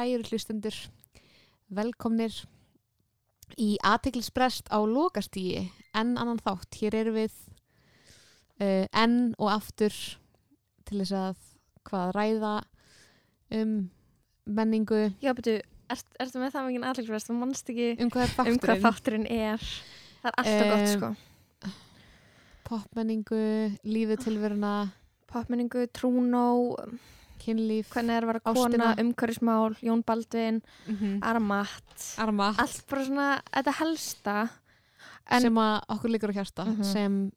Kæru hlustendur, velkomnir í aðteglisbrest á lokastígi, enn annan þátt. Hér erum við uh, enn og aftur til þess að hvað ræða um menningu, Já, betur, ert, ertu með það mikið aðlægsverðast, þú mannst ekki um hvað er um hvað þátturinn, er. Það er alltaf gott, Em, sko. popmenningu, lífið tilveruna, Popmenningu, trúnó, kynlíf, er að Ástina. umhverfismál, Jón Baldvin, mm -hmm. Armatt. arma, Allt bara svona, þetta helsta. en- sem að okkur líkur á hjarta, Mhm. sem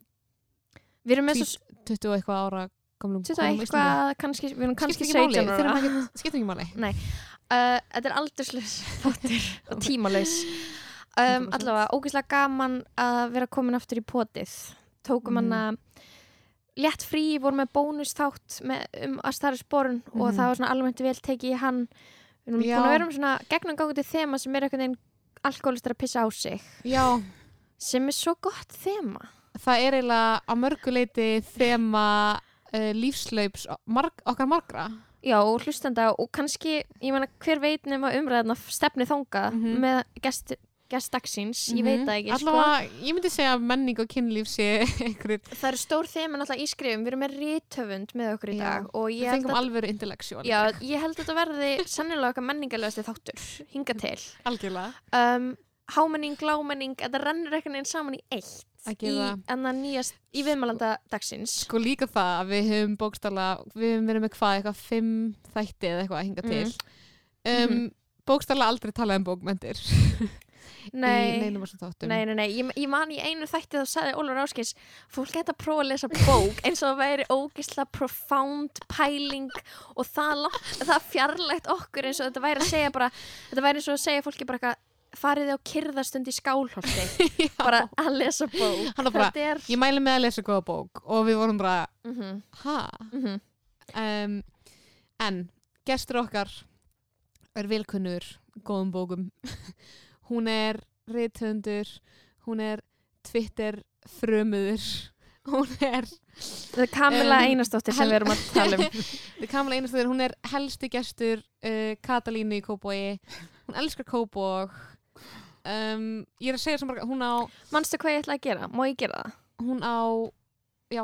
Við erum með svo, 20 og eitthvað ára Íslandi. eitthvað, kannski, við erum kannski Skiptir ekki máli, 17 þurfum ára. skiptir ekki máli. Uh, þetta er aldurslaus þáttur og tímalaus. Um, 100%. allavega, ógeðslega gaman að vera komin aftur í potið. Tókum Mhm. hana létt frí, vorum með bónusþátt með, um að starra sporun og Mhm. það var svona almennt vel tekið í hann. Við erum Já. búin að vera um svona gegnum gangandi þema sem er einhvern veginn alkoholistar að pissa á sig. Já, Sem er svo gott þema. það er eiginlega á mörguleiti þema uh, lífslaups marg, okkar margra. Já, og hlustenda og kannski, ég meina, hver veit nema umræðina stefni þanga Mhm. með gest, gestdagsins, ég veit það ekki, sko. Allavega, ég myndi segja að menning og kynlíf sé einhverjir, Það eru stór þema náttúrulega í skrifum, við erum með rítöfund með okkur í dag og ég við fengum intellectual. í já, ég held að þetta verði sannilega okkar menningarlegasti þáttur, hinga til. Algjörlega. Um, hámenning, lámenning, þetta rennur einhvern veginn saman í eitt í, enna nýjast, í viðmælanda dagsins. Sko líka það að við höfum bókstala, við höfum verið með hvað, eitthvað fimm þætti eða eitthvað að hinga til. Um, Mhm. Bókstala aldrei talað um bókmentir í Nei, neinum þessum þáttum. nei, nei, nei, ég, ég man í einu þætti þá sagði Ólfur Áskis, fólk geta að prófa að lesa bók eins og það væri ógisla profound pæling og það, langt, það fjarlægt okkur eins og þetta væri að segja bara, þetta væri eins og að segja fólki bara eitthvað, farið á kyrðastund í skálholti, bara að lesa bók. Bara, er, Ég mæli með að lesa góða bók og við vorum bara, mm -hmm, ha? Um, en gestur okkar er vilkunnur góðum bókum. Hún er rithöndur, hún er Twitter frömuður, hún er þetta er Kamila Um, Einarsdóttir sem við erum að tala um. Þetta er Kamala Einarsdóttir, hún er helsti gestur uh, Katalínu í Kópói hún elskar Kópók um, ég er að segja sem bara hún á, Manstu hvað ég ætla að gera? Má ég gera það? hún á já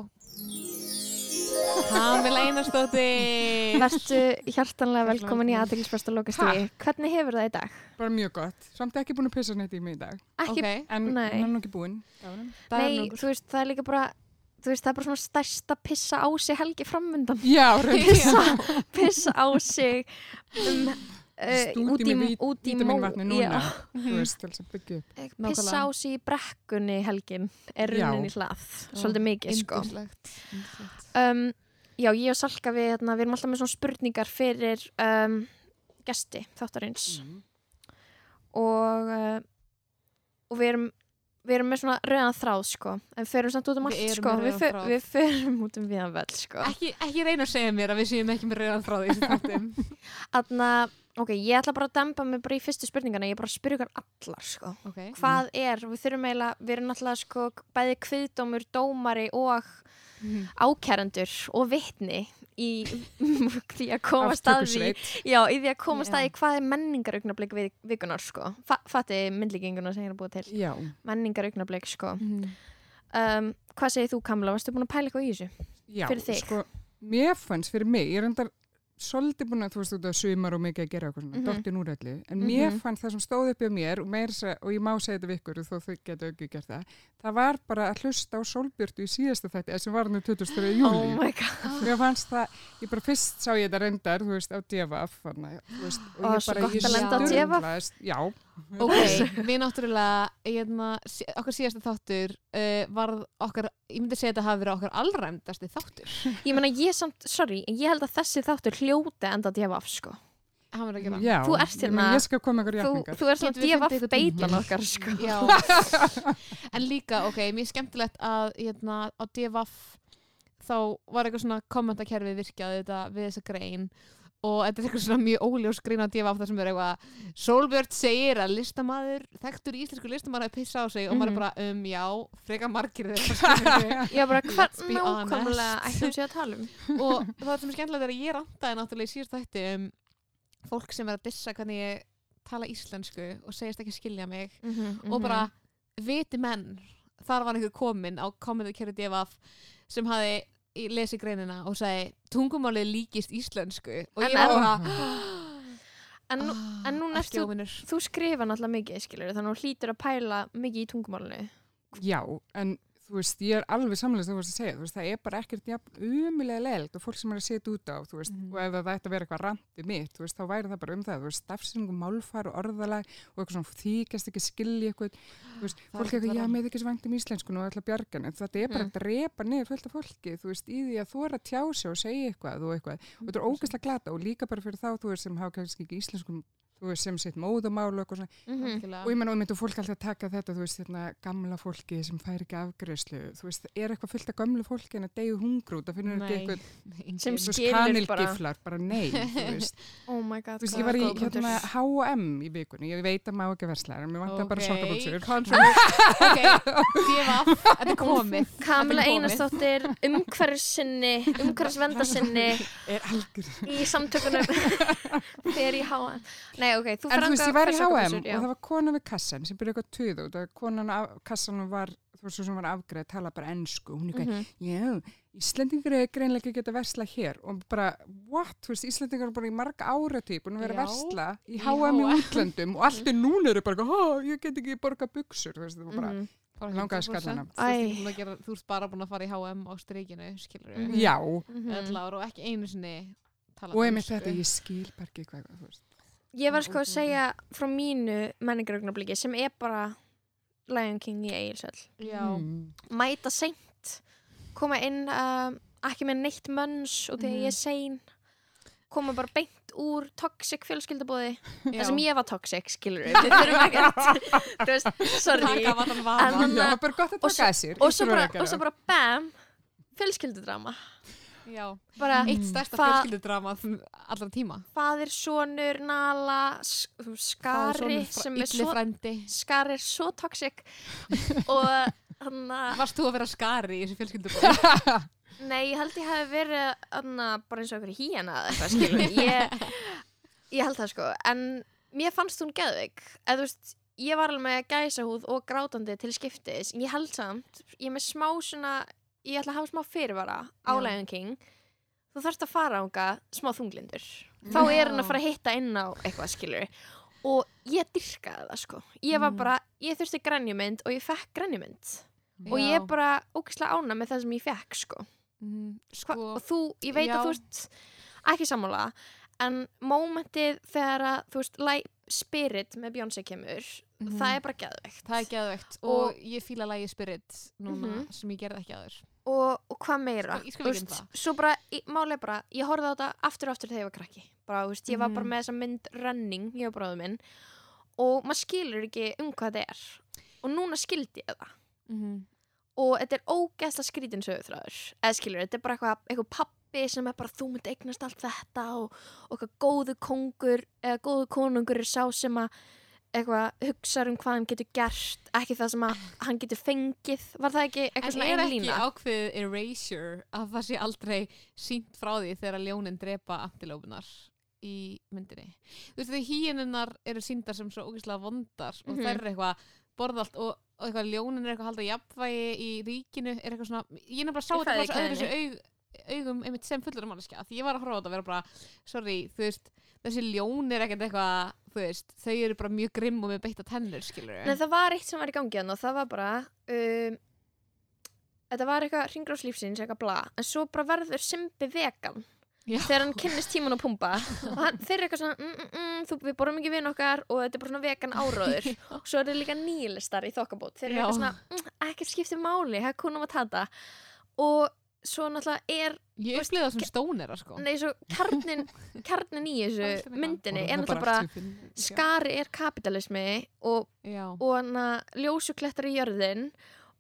Kamala Einarsdóttir Vertu hjartanlega velkomin í velkomin. aðeinspresta lokastíði. Hvernig hefur það í dag? Bara mjög gott. Samt ekki búin að pissa neitt í mig í dag. Ekki ok, En hún er nú ekki búin. Nei, þú veist, það er líka bara þú veist, það er bara svona stærsta pissa á sig helgi framundan Já, reyndar. pissa, pissa á sig um, uh, út í, út í vítaminvatni núna. Þú veist, til þess að byggja upp. pissa á sig í brekkunni helgin er í hlað svolítið mikið sko. um, já, ég og Salka við, hérna, við erum alltaf með svona spurningar fyrir um, gesti þáttarins. Mm. og uh, og við erum við erum með svona rauðan þráð sko. En við förum samt út um allt sko. við, rauðan fyr, þráð. við förum út um viðan völl sko. Ekki, ekki reyna að segja mér að við séum ekki með reyðan frá því sem þáttum. Þannig að, ok, ég ætla bara að dempa mig bara í fyrstu spurningana, ég er bara að spyrja ykkur allar, sko. okay. Hvað er, við þurfum eiginlega, við erum náttúrulega, sko, bæði kviðdómur, dómari og Mhm. ákærandur og vitni í því að því, Aftökusveit. já, í því að Já. að því hvað er menningaraugnablik við, vikunar, sko. Fa fatti myndlíkinguna sem ég er búa til. Já. Menningaraugnablik, sko. Mhm. Um, hvað segir þú, Kamla? Varstu búin að pæla eitthvað í þessu? Já. Fyrir þig. Sko, mér fannst fyrir mig, ég er endar svolítið búin að þú veist út af sumar og mikið að gera eitthvað svona, Mhm. dottin úr öllu. En mér Mhm. fannst það sem stóð upp í mér og, meira, að segja- og ég má segja þetta við ykkur þó þau getur ekki gert það. Það var bara að hlusta á sólbjörtu í síðasta þætti, sem var nú 23. júli. Oh my god. Mér fannst það, ég bara fyrst sá ég þetta reyndar, þú veist, á veist, og ég bara, ég að sturlaðist- Já, Ok, við náttúrulega hérna, sí- okkar síðasta þáttur uh, var okkar, ég myndi segja að þetta hafi verið okkar allræmdasti þáttur Ég meina, ég samt, sorry, ég held að þessi þáttur hljóti enda að gefa af, sko. hann verið að gera já. Þú ert ég hérna- meina, Ég skal koma ykkur Þú, jafningar. þú er svona beitan dæmi? okkar, sko. Já, en líka, ok, mjög skemmtilegt að hérna, á DFF þá var eitthvað svona kommentakerfi virkjað þetta við þessa grein og þetta er eitthvað svona mjög óljós grein á DFF þar sem er eitthvað Solbjörn segir að listamaður, þekktur íslensku listamaður að pissa á sig og maður er Mhm. bara um já, freka margir þeirra Já, bara be nákvæmlega ætlum sé að tala um. og það sem er skemmtilegt er að ég rantaði náttúrulega í síðast þætti um fólk sem er að dissa hvernig ég tala íslensku og segist ekki skilja mig Mhm, og bara viti menn þar var einhver komin á kommentu kerri divaf sem hafi í- lesið greinina og segi tungumálið líkist íslensku. Og En ég var er- bara En, nú, ah, en núna ekki þú- þú skrifa náttúrulega mikið, skilur þannig að þú hlýtur að pæla mikið í tungumálinu. Já, en þú veist, ég er alveg samlega þú veist að segja, þú veist, það er bara ekkert jafn umulega leilt og fólk sem er að setja út á, þú veist, Mhm. og ef það ætti að vera eitthvað randi mitt, þú veist, þá væri það bara um það, þú veist, stafsynning og málfar og orðalag og eitthvað svona þykjast ekki skilja eitthvað, þú veist, Það fólk eitthvað, já, með ekki svo vangt um íslensku og ætla bjargan, en þetta er bara Mm. að drepa niður fullt af fólki, þú veist, í því að þú er að tjá sig og segja eitthvað og eitthvað, og er og bara veist, sem sitt móðamál og eitthvað svona, Mhm. Algjörlega. og ég menn og myndu fólk alltaf taka þetta, þú veist, hérna, gamla fólki sem fær ekki afgreðslu, þú veist, er eitthvað fullt af gamlu fólki en að deyju hungrút, það finnur ekki Nei. eitthvað, Sem þú veist, Skilur bara. kanilgiflar, bara nei, þú veist, Oh my god þú veist, ég var í hérna H&M í vikunni, ég veit að má ekki versla, en mér vantar bara sokkaböksur. controversy ok, divaf, þetta er komið Kamila Þetta komið. Einarsdóttir umhverfissinni, umhverfisvendarsinni Er algjör. í samtökunum þegar í H&M Nei, ok, þú En þú veist, ég var í H&M og já. það var kona við kassan sem byrjaði eitthvað tuð út, að konan af kassanum var, þú veist, svo sem var afgreð, tala bara ennsku, hún eitthvað, Mhm. já, Íslendingar er greinlega ekki að geta versla hér og bara, what, þú veist, Íslendingar er bara í marga áratí búin að vera að Já, versla í H&M í útlöndum og allt er núna eru bara, hó, ég get ekki borga buksur, þú veist, það var bara, Mhm. Langaði 100%. skallana. Þú ert að bara búin að fara í H&M á streikinu skilur Mhm. já, Mhm. öll ár og ekki einu sinni tala og einmitt þetta, ég skil bara ekki eitthvað, þú veist. Ég var sko að segja frá mínu menningarögnabliki sem er bara Lion King í Egilsöll já, Mm. mæta seint koma inn um, ekki með neitt mönns og þegar Mhm. ég er sein koma bara beint úr toxic fjölskyldabóði það sem ég var toxic, skilur við við þurfum ekki að þú veist, sorry. En Já, og sér. og svo bara, og svo bara bam fjölskyldudrama já. bara eitt stærsta fjölskyldudrama allra tíma. Faðir, sonur, nala skari sem er svo skari er svo toxic. Og hann að varst þú að vera skari í þessu fjölskyldubóð Nei, ég held ég hef verið anna, bara eins og einhverju híjana eða eitthvað skilur ég, ég held það sko. En mér fannst hún geðvik eða þú veist, ég var alveg gæsahúð og grátandi til skiptis. Ég held samt, ég er með smá svona ég ætla að hafa smá fyrirvara á Já. Lion King. Þú þarfst að fara ánga smá þunglindur. Þá er hann að fara að hitta inn á eitthvað skilur og ég dyrkaði það sko. Ég var Mm. bara, ég þurfti grænjumynd og ég fekk grænjumynd og ég bara ógæslega ána með það sem ég fekk sko. Mm, Hva, sko, og þú, ég veit já. að þú ert ekki sammála en mómentið þegar að þú veist, like, Spirit með Beyoncé kemur Mhm. það er bara geðveikt. Það er geðveikt. Og, Og- ég fíla lægi Spirit núna Mhm. sem ég gerði ekki aður og, og hvað meira? Sko, ekki um svo bara, er bara ég horfði á þetta aftur og aftur þegar ég var krakki. Bara, veist, ég var bara Mhm. með þessa mynd running ég og bróðum minn. Og maður skilur ekki um hvað þetta er. Og núna skildi ég það. Mm og þetta er ógeðslega skrítin sögurþráður eða skilur, þetta er bara eitthvað, eitthvað pappi sem er bara þú myndi eignast allt þetta. Og, og eitthvað góðu kongur eða góðu konungur er sá sem að eitthvað hugsa um hvað hann getur gert ekki það sem að hann getur fengið var það ekki eitthvað En svona er ein ekki lína ákveðið erasure að það sé aldrei sínt frá því þegar ljónin drepa antilópunar í myndinni? Þú veist því híinunnar eru síndar sem svo ógeðslega vondar og Mhm. þær eru eitthvað borðalt og, og eitthvað ljónin er eitthvað að halda jafnvægi í ríkinu er eitthvað svona, ég nefnilega sá þetta augum einmitt sem fullur um manneskja því ég var að horfa á þetta að vera bara, sorry, þú veist þessi ljón er ekkert eitthvað þú veist, þau eru bara mjög grimm og með beitta tennur skilur Nei, það var eitt sem var í gangi og það var bara um, þetta var eitthvað ringrás lífsins, eitthvað bla en svo bara verður Simbi vegan Já. þegar hann kynnist tíman og pumpa og hann, þeir eru eitthvað svona mm, mm, mm, þú, við borum ekki vinn okkar og þetta er bara svona vegan áróður. Og svo eru líka nýlistar í þokkabót. Þeir eru eitthvað svona, mm, ekkert skiptir máli hakuna matata og svo náttúrulega er, ég Þú upplýði það sem stónir sko. nei svo kjarnin kjarnin í þessu myndinni er náttúrulega bara bara skari er kapitalismi og og hann að ljósuklettar í jörðin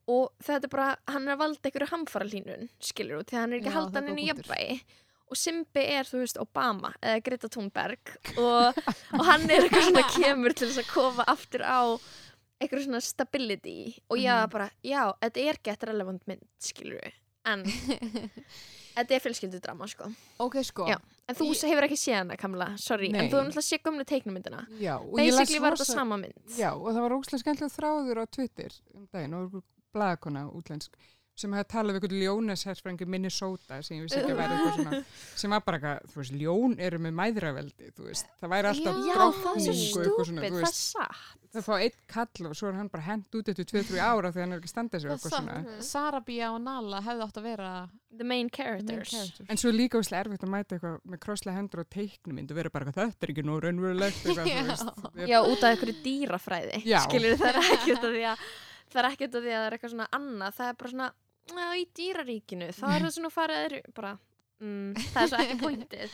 og þetta er bara, hann er að valda einhverju hamfara hlínun, skilur þú, því hann er ekki Já, að halda það hann inn í jöfnvægi og Simbi er, þú veist, Obama eða Greta Thunberg og, og hann er eitthvað svona kemur til þess að koma aftur á einhverju svona stability. Og ég var bara, já, þetta er gett relevant mynd, skilur við en Þetta er fjölskyldudrama, sko. ok, sko Já. En þú Ég- hefur ekki séð hana, Kamla, sorry. Nei. En þú hefur náttúrulega séð gömlu teiknumyndina. Já, og ég las Basically var þetta rosa- sama mynd. Já, og það var ógslag skemmtilega þráður á Twitter um daginn og einhver blaðakona útlensk sem hefði talað við eitthvað ljónesherfrangi Minnesota sem ég vissi ekki að vera eitthvað svona sem var bara eitthvað, þú veist, ljón eru með mæðraveldi, þú veist, það væri alltaf það og eitthvað svona, þú það veist, satt. það fá eitt kall og svo er hann bara hent út eftir 2-3 ára þegar hann er ekki standað sér eitthvað svona. Sarabia og Nala hefði átt að vera The main the main characters. characters. En svo líka úrslega erfitt að mæta eitthvað með krosslega hendur og teiknumind og vera bara eitthvað, þetta er ekki nú raunverulegt þú. Já, út af það er ekki út af því að það er ekki út af því að það er eitthvað svona annað. Það er bara svona, já, í dýraríkinu. Það er það svona farið bara, mm, það er svo ekki pointið.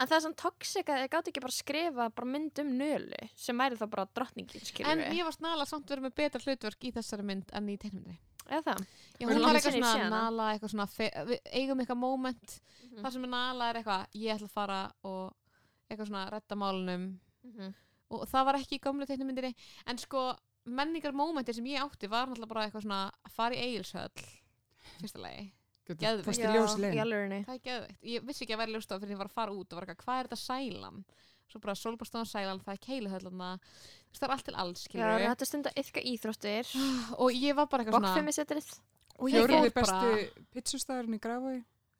En það er svona toxic að þið gátt ekki bara skrifa bara mynd um nölu sem væri þá bara drottningin, skilur En ég var Nala samt verið með betra hlutverk í þessari mynd en í teiknumyndinni. Eða það? Já, Hún var eitthvað svona. Nala, eitthvað svona, fe- við eigum eitthvað moment Mhm. þar sem Nala er eitthvað, ég ætla að fara og eitthvað svona redda málunum Mhm. og það var ekki í gamlu teiknumyndinni en sko menningar momenti sem ég átti var náttúrulega bara eitthvað svona að fara í eigilshöll fyrsta lagi, Geðveikt. Fyrst í Já, ljósi í legin. alvörinni. það er geðveikt ég vissi ekki að vera ljóst á fyrir ég var að fara út og var eitthvað, hvað er þetta sælan svo bara solbastofan sælan, það er keiluhölluna það er allt til alls, Já, skilur þetta stund að yfka íþróttir. og ég var bara eitthvað svona bara besti pizzustæðurinn í Grafói.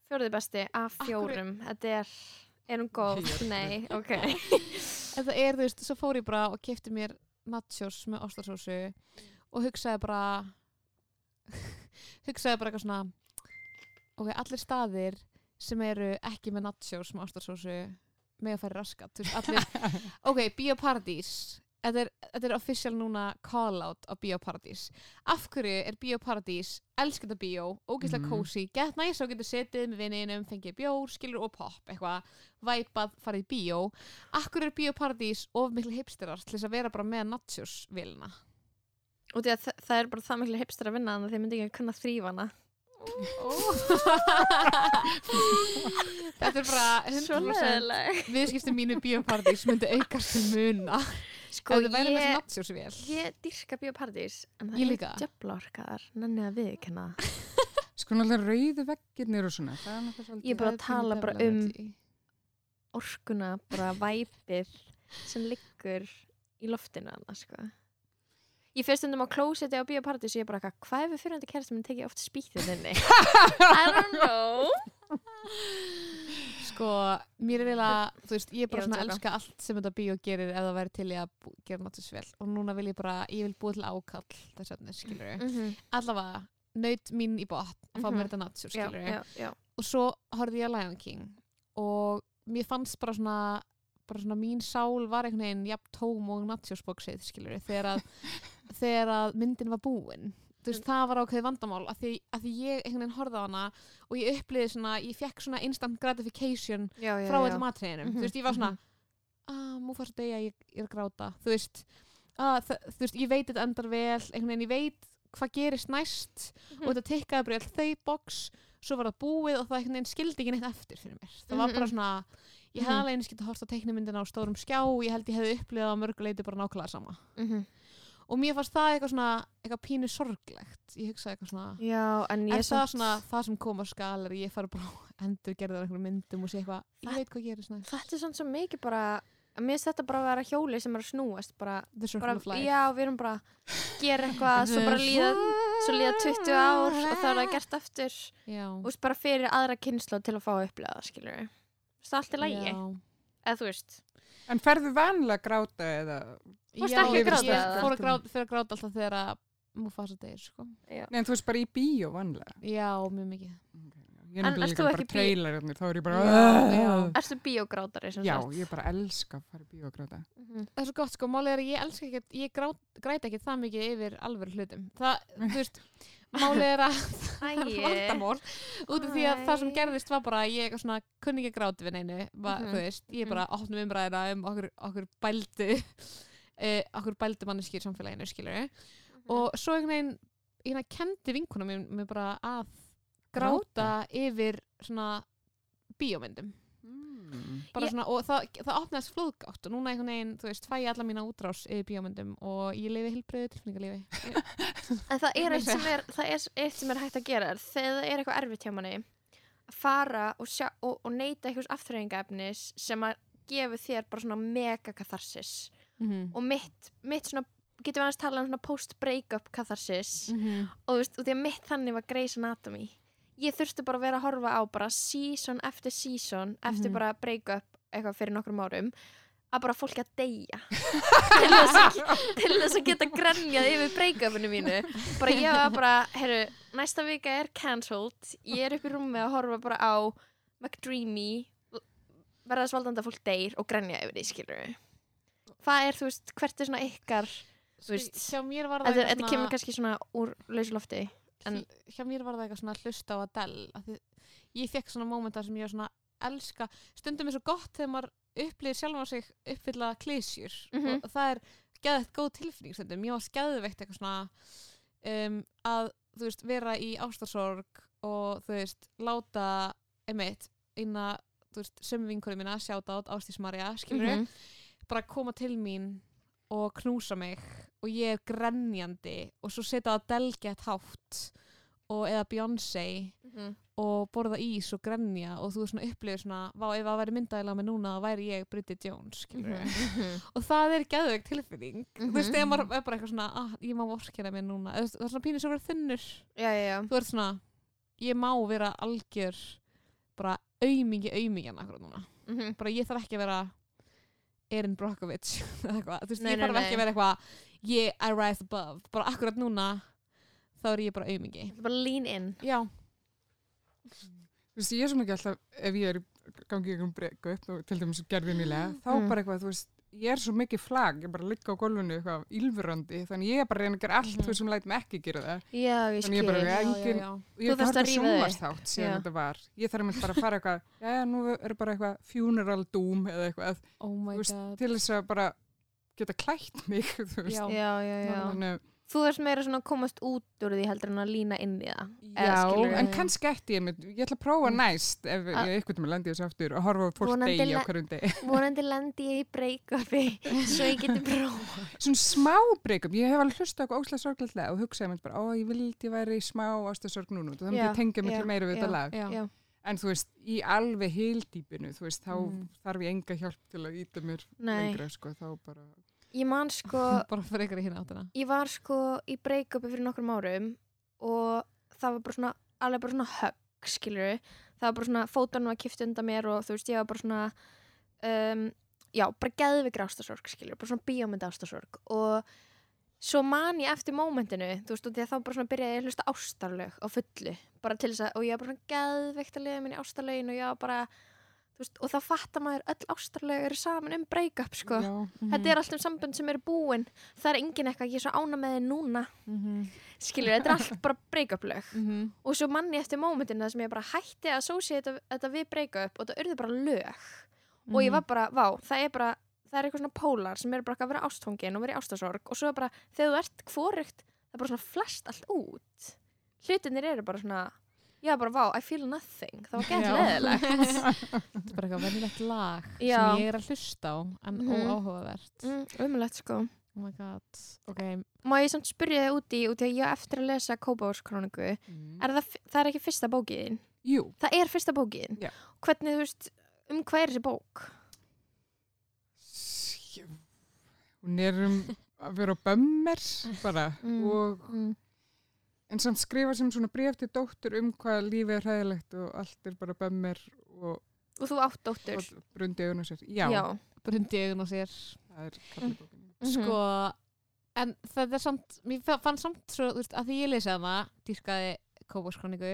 Fjóruði besti af fjórum. Þetta er, er hún góð? Fjórir. Nei, ok. En það er, þú veist, svo fór ég bara og kefti mér nachos með ostarsósu og hugsaði bara hugsaði bara eitthvað svona ok, allir staðir sem eru ekki með nachos með ostarsósu með að færi raskat þú veist, allir, ok, Bíóparadís þetta er, þetta er official núna call out á Bíóparadís af hverju er Bíóparadís elskenda bíó, ógeðslega Mhm. kósi gett næs og getur setið með vinninum fengið bjór, skilur og pop, eitthvað væpað, farið í bíó Akkur er Bíóparadís of miklu hipsterar til þess að vera bara með nachos-vilna? Og því að þa- það er bara það miklu hipster að vinna þannig að þeir myndi ekki kunna þrýfa hana. Þetta er bara Svo 100% leðileg. viðskiptum mínu Bíóparadís myndi aukast til muna Sko, það væri með ég, nachos-vél. ég dyrka bioparadís, en það er djöflorkar, nenni að viðkenna. Sko náttúrulega rauðu veggirnir og svona. Ég er bara að tala bara um orkuna, bara væpið sem liggur í loftinu annars, sko. Ég fyrir stundum á klósetti á bioparadís og ég bara eitthvað, hvað ef við fyrirhandi kærasta minn tekið oft spýttið þinni? I don't know. Sko, mér er eiginlega, þú veist, ég er bara Ég er að svona að djóka. elska allt sem þetta bíó gerir ef það væri til í að bú- gera nachos-vél og núna vil ég bara, ég vil búa til ákall þess að skilur við. Mhm. Allavega, naut mín í botn að fá Mhm. mér þetta nachos, Já, skilur já, já. og svo horfði ég að Lion King og mér fannst bara svona bara svona mín sál var einhvern veginn jafn tóm og nachosboxið skilur þegar að, þegar að myndin var búin. Veist, það var ákveðið vandamál að því, að því ég einhvern veginn horfði á hana og ég uppliði svona, ég fekk svona instant gratification Já, já, frá já. öllum atriðinum, Mhm, þú veist, ég var svona að mú fannst degja, ég, ég er að gráta. Þú veist, að, þú veist, ég veit þetta endar vel, einhvern veginn, ég veit hvað gerist næst. Mhm. og þetta tikkaði bara all þau box svo var það búið og það einhvern veginn skildi ekki neitt eftir fyrir mér, það var bara Mhm. svona ég Mhm. hefði alveg eins getað horft á teiknumyndina á stórum skjá, ég held ég hefði upplifað og mér fannst það eitthvað svona, eitthvað pínu sorglegt. Ég hugsaði eitthvað svona Já, en ég er það svona það sem kom á skal að ég fari bara endur gerðar einhverjum myndum og sé eitthvað, ég veit hvað gerist næst. Þetta er svona svo mikið bara Mér finnst þetta bara að vera hjóli sem er að snúast bara, bara Já, við erum bara að gera eitthvað svo bara líða, svo líða 20 ár og það er það gert aftur. Já, og bara fyrir aðra kynslu til að fá að upplega við Það er allt í lægi, eða þú veist En ferðu vanlega að gráta eða... Fórstu Já, ekki að gráta Ég eða? fór að gráta, fyrir að gráta alltaf þegar að Mufasa deyr, sko. Já, Nei, en þú veist bara í bíó vanlega. Já, mjög mikið. Ég er þú líka bara trailerarnir, þá er ég bara... Já, já. Erstu bíógrátari sem Já, sagt? ég bara elska að fara í bíó að gráta. Mhm. Það er svo gott, sko. Málið er að ég elska ekki, ég græta ekki það mikið yfir alvöru hlutum. Það, þú veist, málið er að það er vandamál. Út af því að það sem gerðist var bara, að ég eitthvað svona kunni ekki að gráta við neinu, va, Mhm. þú veist. Ég bara opnum umræðina um okkur, okkur bældu, uh, okkur bældu manneskir í samfélaginu, skilur Mhm. og svo einhvern veginn hérna kendi vinkuna mér, bara að gráta yfir svona bíómyndum Mm. bara Ég- svona, og það, það opnaðist flóðgátt og núna einhvern veginn, þú veist, fæ ég alla mína útrás yfir bíómyndum og ég lifi hilbreyðu tilfinningalífi En það er eitt sem er, það er eitt sem er hægt að gera þegar það er eitthvað erfitt hjá manni fara og, sjá, og, og neyta einhvers afturreyingaefnis sem að gefur þér bara svona mega katharsis Mhm. og mitt, mitt svona getum við aðeins tala um svona post-breakup katharsis Mhm. og þú veist, og því að mitt þannig var Grey's Anatomy ég þurfti bara að vera að horfa á bara season eftir season eftir Mhm. bara breakup eitthvað fyrir nokkrum árum að bara fólk að deyja. Til, þess að, til þess að geta grenjað yfir breakupinu mínu. Bara ég var bara, heyrðu, næsta vika er cancelled, ég er upp í rúmi að horfa bara á McDreamy verða þess valdandi að fólk deyr og grenja yfir því, skilur hvað er, þú veist, hvert er svona ykkar þú veist, var það þetta, þetta kemur kannski svona úr lausulofti en- hjá mér var það eitthvað svona hlusta á Adele ég fekk svona mómentar sem ég var svona elska, stundum er svo gott þegar maður upplýðir sjálfan sig uppfylla klísjur Mhm. og það er geðveikt góð tilfinning stundum, ég var skeðveikt eitthvað svona um, að þú veist, vera í ástarsorg og þú veist, láta einmitt, eina þú veist, sömu vinkurinn mína, sjáta át Ástís Marja, skilur Mhm. bara koma til mín og knúsa mig og ég er grenjandi og svo setja að delgett hátt og eða Beyoncé Mhm. og borða ís og grenja og þú upplifir svona, vá ef það væri myndaðilega með núna þá væri ég Bridget Jones skilur Mhm. og það er geðveik tilfinning þú veist, Mhm. þegar maður er bara eitthvað svona ah, ég má vorkina mér núna, þú veist, það er svona pínir svo verið þunnur já, já, já þú ert svona, ég má vera algjör bara aumingi aumingjana akkur núna Mhm. bara ég þarf ekki að vera Erin Brockovich. Eða eitthvað, þú veist, Nei, ég nei, þarf ekki nei. að vera eitthvað ég, I rise above, bara akkurat núna þá er ég bara aumingi. Þetta er bara lean in. Já, Þú veist, ég er svo mikið alltaf, ef ég er í gangi breyku upp, og til dæmis gerði nýlega, þá Mm. bara eitthvað, þú veist, ég er svo mikið flag, ég bara ligga á gólfinu eitthvað ílfurandi, þannig ég er bara að reyna að gera allt Mhm. þú sem læt mig ekki gera það. Já, ég Þannig ég bara, já, já, engin- já. Þú ég rífa þig. sjónvarsþátt síðan Já. þetta var. Ég þarf að bara að fara eitthvað, já, nú er bara eitthvað funeral doom eða eitthvað, oh veist, til þess að bara geta klætt mig. Já. Já, já, já Þannig, Þú ert meira svona að komast út úr því heldur en að lína inn í það Eða já, skilurðu? en kannski eftir ég, ég ætla að prófa Mm. næst ef Ah. ég eitthvað með lendi þessu aftur og horfa á fólk degi á hverjum degi. Vonandi lendi ég í break-upi svo ég geti prófa Svona smá breykum, ég hef alveg hlustað okkur óslega sorglega og hugsaði mér bara, ó, ég vildi væri í smá ástasorg núna myndi Já, ég tengja já, meira já, við þetta lag. já. Já, En þú veist, í alveg heildýpinu, þú veist, þá Mm. þarf ég enga hjálp til að íta mér lengra, sko, þá bara... ég man sko bara fyrir ykkur í hérna áttina. Ég var sko í break-upi fyrir nokkrum árum og það var bara svona alveg bara svona högg, skilur það var bara svona, fótunum var kipt undan mér og þú veist, ég var bara svona um, já, bara geðvikri ástasorg, skilur bara svona bíómynd ástasorg og svo man ég eftir mómentinu þú veist, og því að þá bara svona byrjaði ég að hlusta ástarlög á fullu, bara til þess að og ég var bara svona geðveikt að liða minni ástarlögin og ég var bara, veist, og þá fattar maður öll ástarlög eru saman um break-up sko. Já, Þetta er alltaf sambönd sem eru búin. Það er engin eitthvað, er svo ána með þið núna. Mhm. Skilur, þetta er allt bara break-up lög. Mhm. Og svo manni eftir mómentinu þar sem ég bara hætti að associate þetta, við break-up Og það urði bara lög. Og ég Mhm. var bara, vá, það er bara Það er eitthvað svona pólar sem eru bara að vera ástfóngin Og vera í ástasorg Og svo bara, þegar þú ert hvorugt Það er bara svona flest allt út. Hlutinir eru bara svona Já, bara, vá, I feel nothing Það var gett leðilegt þetta er bara eitthvað venjulegt lag Já. sem ég er að hlusta á en Mhm. óáhugavert mm, Umlegt, sko oh my god, ok Má ég samt spyrja þig út í, út í að ég á eftir að lesa Kópavórskróniku Mm. Er það, það er ekki fyrsta bókiðin? Jú, Það er fyrsta bókiðin? Já. Hvernig, þú veist, um hvað er þessi bók? hún er um að vera á bömmer bara Mm. og Mm. En samt skrifa sem svona bref til dóttur um hvað lífið er hræðilegt og allt er bara bömmer og, Og þú átt dóttur? og brundi augun á sér. Já, Já. brundi augun á sér það er kallibókin. Mhm. sko en þetta er samt, mér fa- fann samt svo, þú veist, að því ég lesi hana dýrkaði kópáskroníku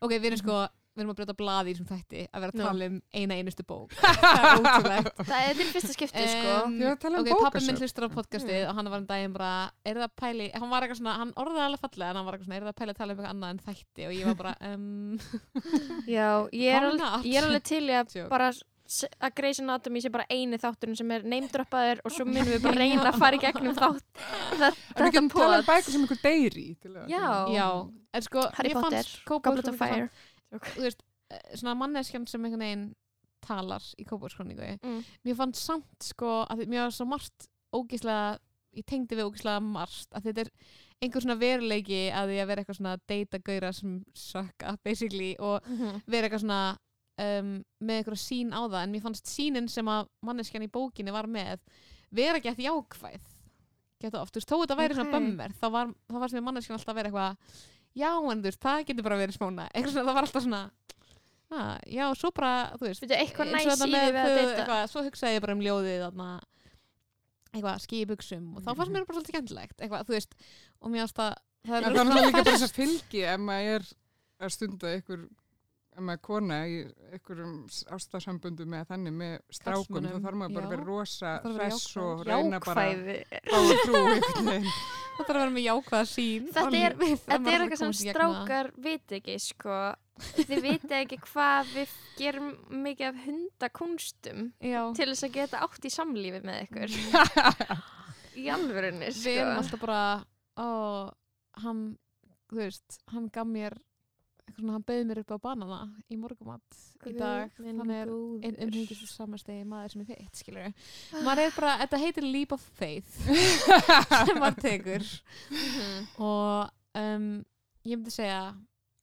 ok, við erum sko, við erum að brjóta blaði í þessum þætti að vera að tala um eina einustu bók. Það er ótrúlegt. Það er til fyrsta skipti, sko. Um, um ok, pappi minn hlustur á podcastið og hann var um daginn bara, er það að pæli hann var eitthvað svona, hann orðaði alveg fallega en hann var eitthvað svona, er það að pæli að tala um eitthvað annað en þætti? Og ég var bara, um, Já, ég er, alveg, ég er alveg til í að bara að Grey's Anatomy sé bara eini þátturinn sem er neymdroppaður og svo minnum við bara reyna að fara í gegnum þátt. Það, En við þetta getum talað um bækur sem ykkur deyri. til að- Já. já, en sko Harry Potter, Goblet of Fire samt- þú veist, eh, svona manneskjan sem einhvern veginn talar í kópáskroníku Mm. mér fannst samt sko að mér var svo margt ógíslega ég tengdi við ógislega marst að þetta er einhver svona veruleiki að því að vera eitthvað svona data gaura sem sökka basically og Mhm. vera eitthvað svona um, með eitthvað sín á það en mér fannst sínin sem að manneskjan í bókinni var með vera eftir jákvæð geta oft, þú veist, þó þetta væri svona Ok. bömmir þá var, þá var sem ég manneskjan alltaf vera eitthvað já, en þú veist, það getur bara verið smóna eitthvað svona, það var alltaf svona ah, já, svo bara, þú veist Veitu, eitthvað eins og næs í því með við að þau- deyta eitthvað, svo hugsaði ég bara um ljóðið þarna eitthvað, skýi buksum og þá Mhm. fannst mér bara svolítið skemmtilegt eitthvað, þú veist, og mér fannst að það En er það er náttúrulega líka bara þess að fylgi ef maður er að stunda ykkur er kona í einhverjum ástasambundum með þannig með strákum þá þarf maður bara að vera rosa hress og reyna bara að trú það þarf að vera með jákvæða sín Þetta er- Þetta er að eitthvað sem strákar viti ekki sko. Þið viti ekki hvað við gerum mikið af hundakunstum Já, til þess að geta átt í samlífi með ykkur. Í alvörunni við erum sko. alltaf bara ó, hann, þú veist hann gaf mér svona, hann bauð mér upp á banana í morgumat í dag, hann er góður. einn umhengist samastegi maður sem er feitt, skilur maður er bara, þetta heitir leap of faith sem maður tekur. Mhm. og um, ég myndi segja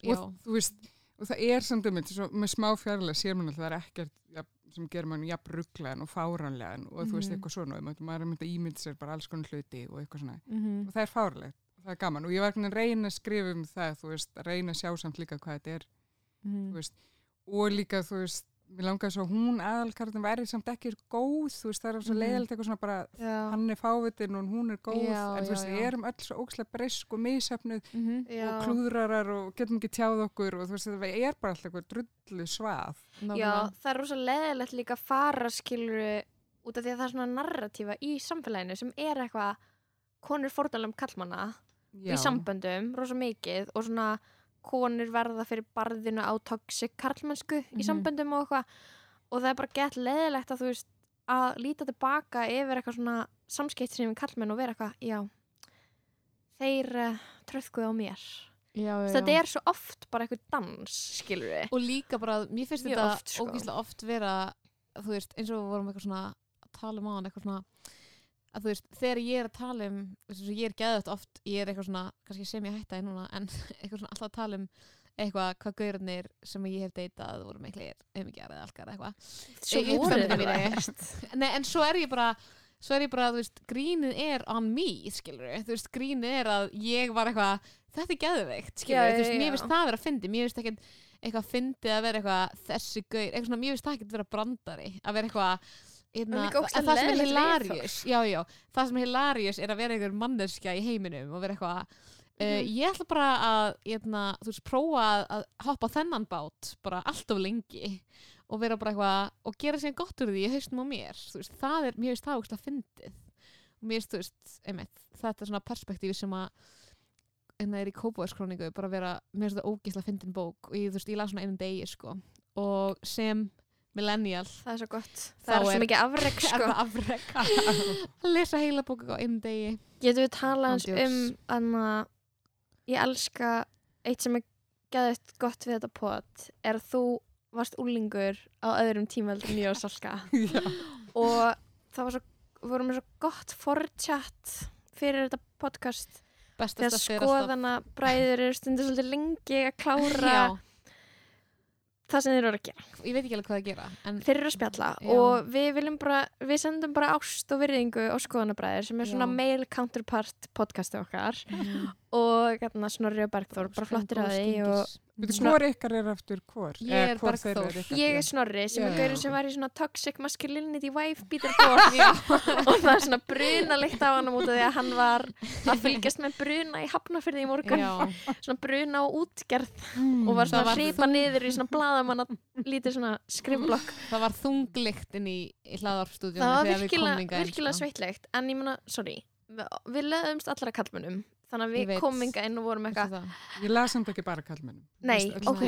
já, og þú veist, og það er samt um með smá fjarlæg sér mann alltaf það er ekkert ja, sem gerir mann jafn rugglegan og fáranlegan og þú veist Mhm. eitthvað svona, og maður er myndið að ímynda sér bara alls konar hluti og eitthvað svona. Mm og það er fárlegt og það er gaman og ég var að reyna að skrifa um það þú veist, að reyna að sjá samt líka hvað þetta er -hmm. þú veist, og líka þú veist, mér langaði svo hún aðalkartin væri samt ekki góð, þú veist, það er svo Mhm. leiðilegt eitthvað svona bara, Já. hann er fávitin og hún er góð, Já, en þú veist, við erum öll svo ókslega breysk og misefnuð Mm Já. og klúðrarar og getum ekki tjáð okkur og þú veist, það er bara alltaf eitthvað drullu svað. Já, það er rosa leðilegt líka fara skiluru út af því að það er svona narratífa í samfélaginu sem er eitthvað konur fórtalum kallmanna Já. í samböndum, rosa mikið og svona konur verða fyrir barðinu á toxic karlmennsku í Mhm. samböndum og eitthvað og það er bara gett leðilegt að þú veist að líta tilbaka yfir eitthvað svona samskipt sem karlmenn og vera eitthvað, já þeir uh, tröðkuðu á mér já, já, þetta er svo oft bara eitthvað dans skilur við og líka bara, mér finnst Mjög þetta oft, sko. ógíslega oft vera þú veist, eins og við vorum eitthvað svona að tala um hann eitthvað svona að þú veist, þegar ég er að tala um og ég er geðvægt oft, ég er eitthvað svona kannski sem ég hætta í núna, en eitthvað svona alltaf að tala um eitthvað hvað gaurarnir sem ég hef deytað voru miklir umíkjar eða algar eitthvað. Svo ég voru mínu. það Nei, en svo er ég bara svo er ég bara, þú veist, grínið er on me, skilur þú veist, grínið er að ég var eitthvað, þetta er geðveikt skilur Já, þú veist, mér finnst það vera að fyndi mér finnst ekkert eitthvað fyndið að vera eitthvað þessi gaur, eitthvað svona, mér finnst það ekkert vera brandari að vera eitthvað Einna, en það sem er já, það sem er hilarious er að vera einhver manneskja í heiminum og vera eitthvað uh, Mhm. ég ætla bara að eitna, þú veist, prófa að, að hoppa þennan bát bara allt of lengi og vera bara eitthvað og gera sér gott úr því í haustum á mér. Veist, það er, mér finnst það ógst að fyndið. Og mér finnst, þú veist, einmitt þetta er svona perspektífi sem að en það er í kópáðskróningu bara vera, mér finnst það ógislega fyndin bók. Og ég, þú veist, ég las svona einum degi, sko. Og sem millennial það er svo gott. Það er svo er- mikið afreg sko. að lesa heila bók á einum degi. Getum við talað hans um anna, ég elska eitt sem er gæðið gott við þetta pot er að þú varst úlingur á öðrum en ég og Salka og það var svo vorum með svo gott forchat fyrir þetta podcast. Besta þegar skoðana bræður eru stundir svolítið lengi að klára Já, það sem þeir eru að gera ég veit ekki alveg hvað að gera en þeir eru að spjalla Já. og við viljum bara við sendum bara ást og virðingu á skoðanabræðir sem er svona Já. mail counterpart podcasti okkar Mhm. og hérna Snorri og Bergþór bara flottir að því og Svona- hvor ykkar er aftur hvor? Ég er Bergþór. ég er Snorri sem er já, gaurinn sem var í svona toxic masculinity wife beater board og það er svona brunalikt af hann út af því að hann var að fylgjast með bruna í hafnafyrði í morgun. Svona bruna og útgerð. Mm. og var Það svona var hripa niður í svona blaðamanna lítið svona skrifblokk. Það var þunglikt inn í, í hlaðarpstúdíunum það var þegar við komum virkilega, hingað inn, virkilega sko. sveitlegt. En ég meina, sorry við, leðumst allra kallmönnum þannig að við veit. komum inga inn og vorum eitthvað það? Ég las samt ekki bara kallmennum. nei, ok,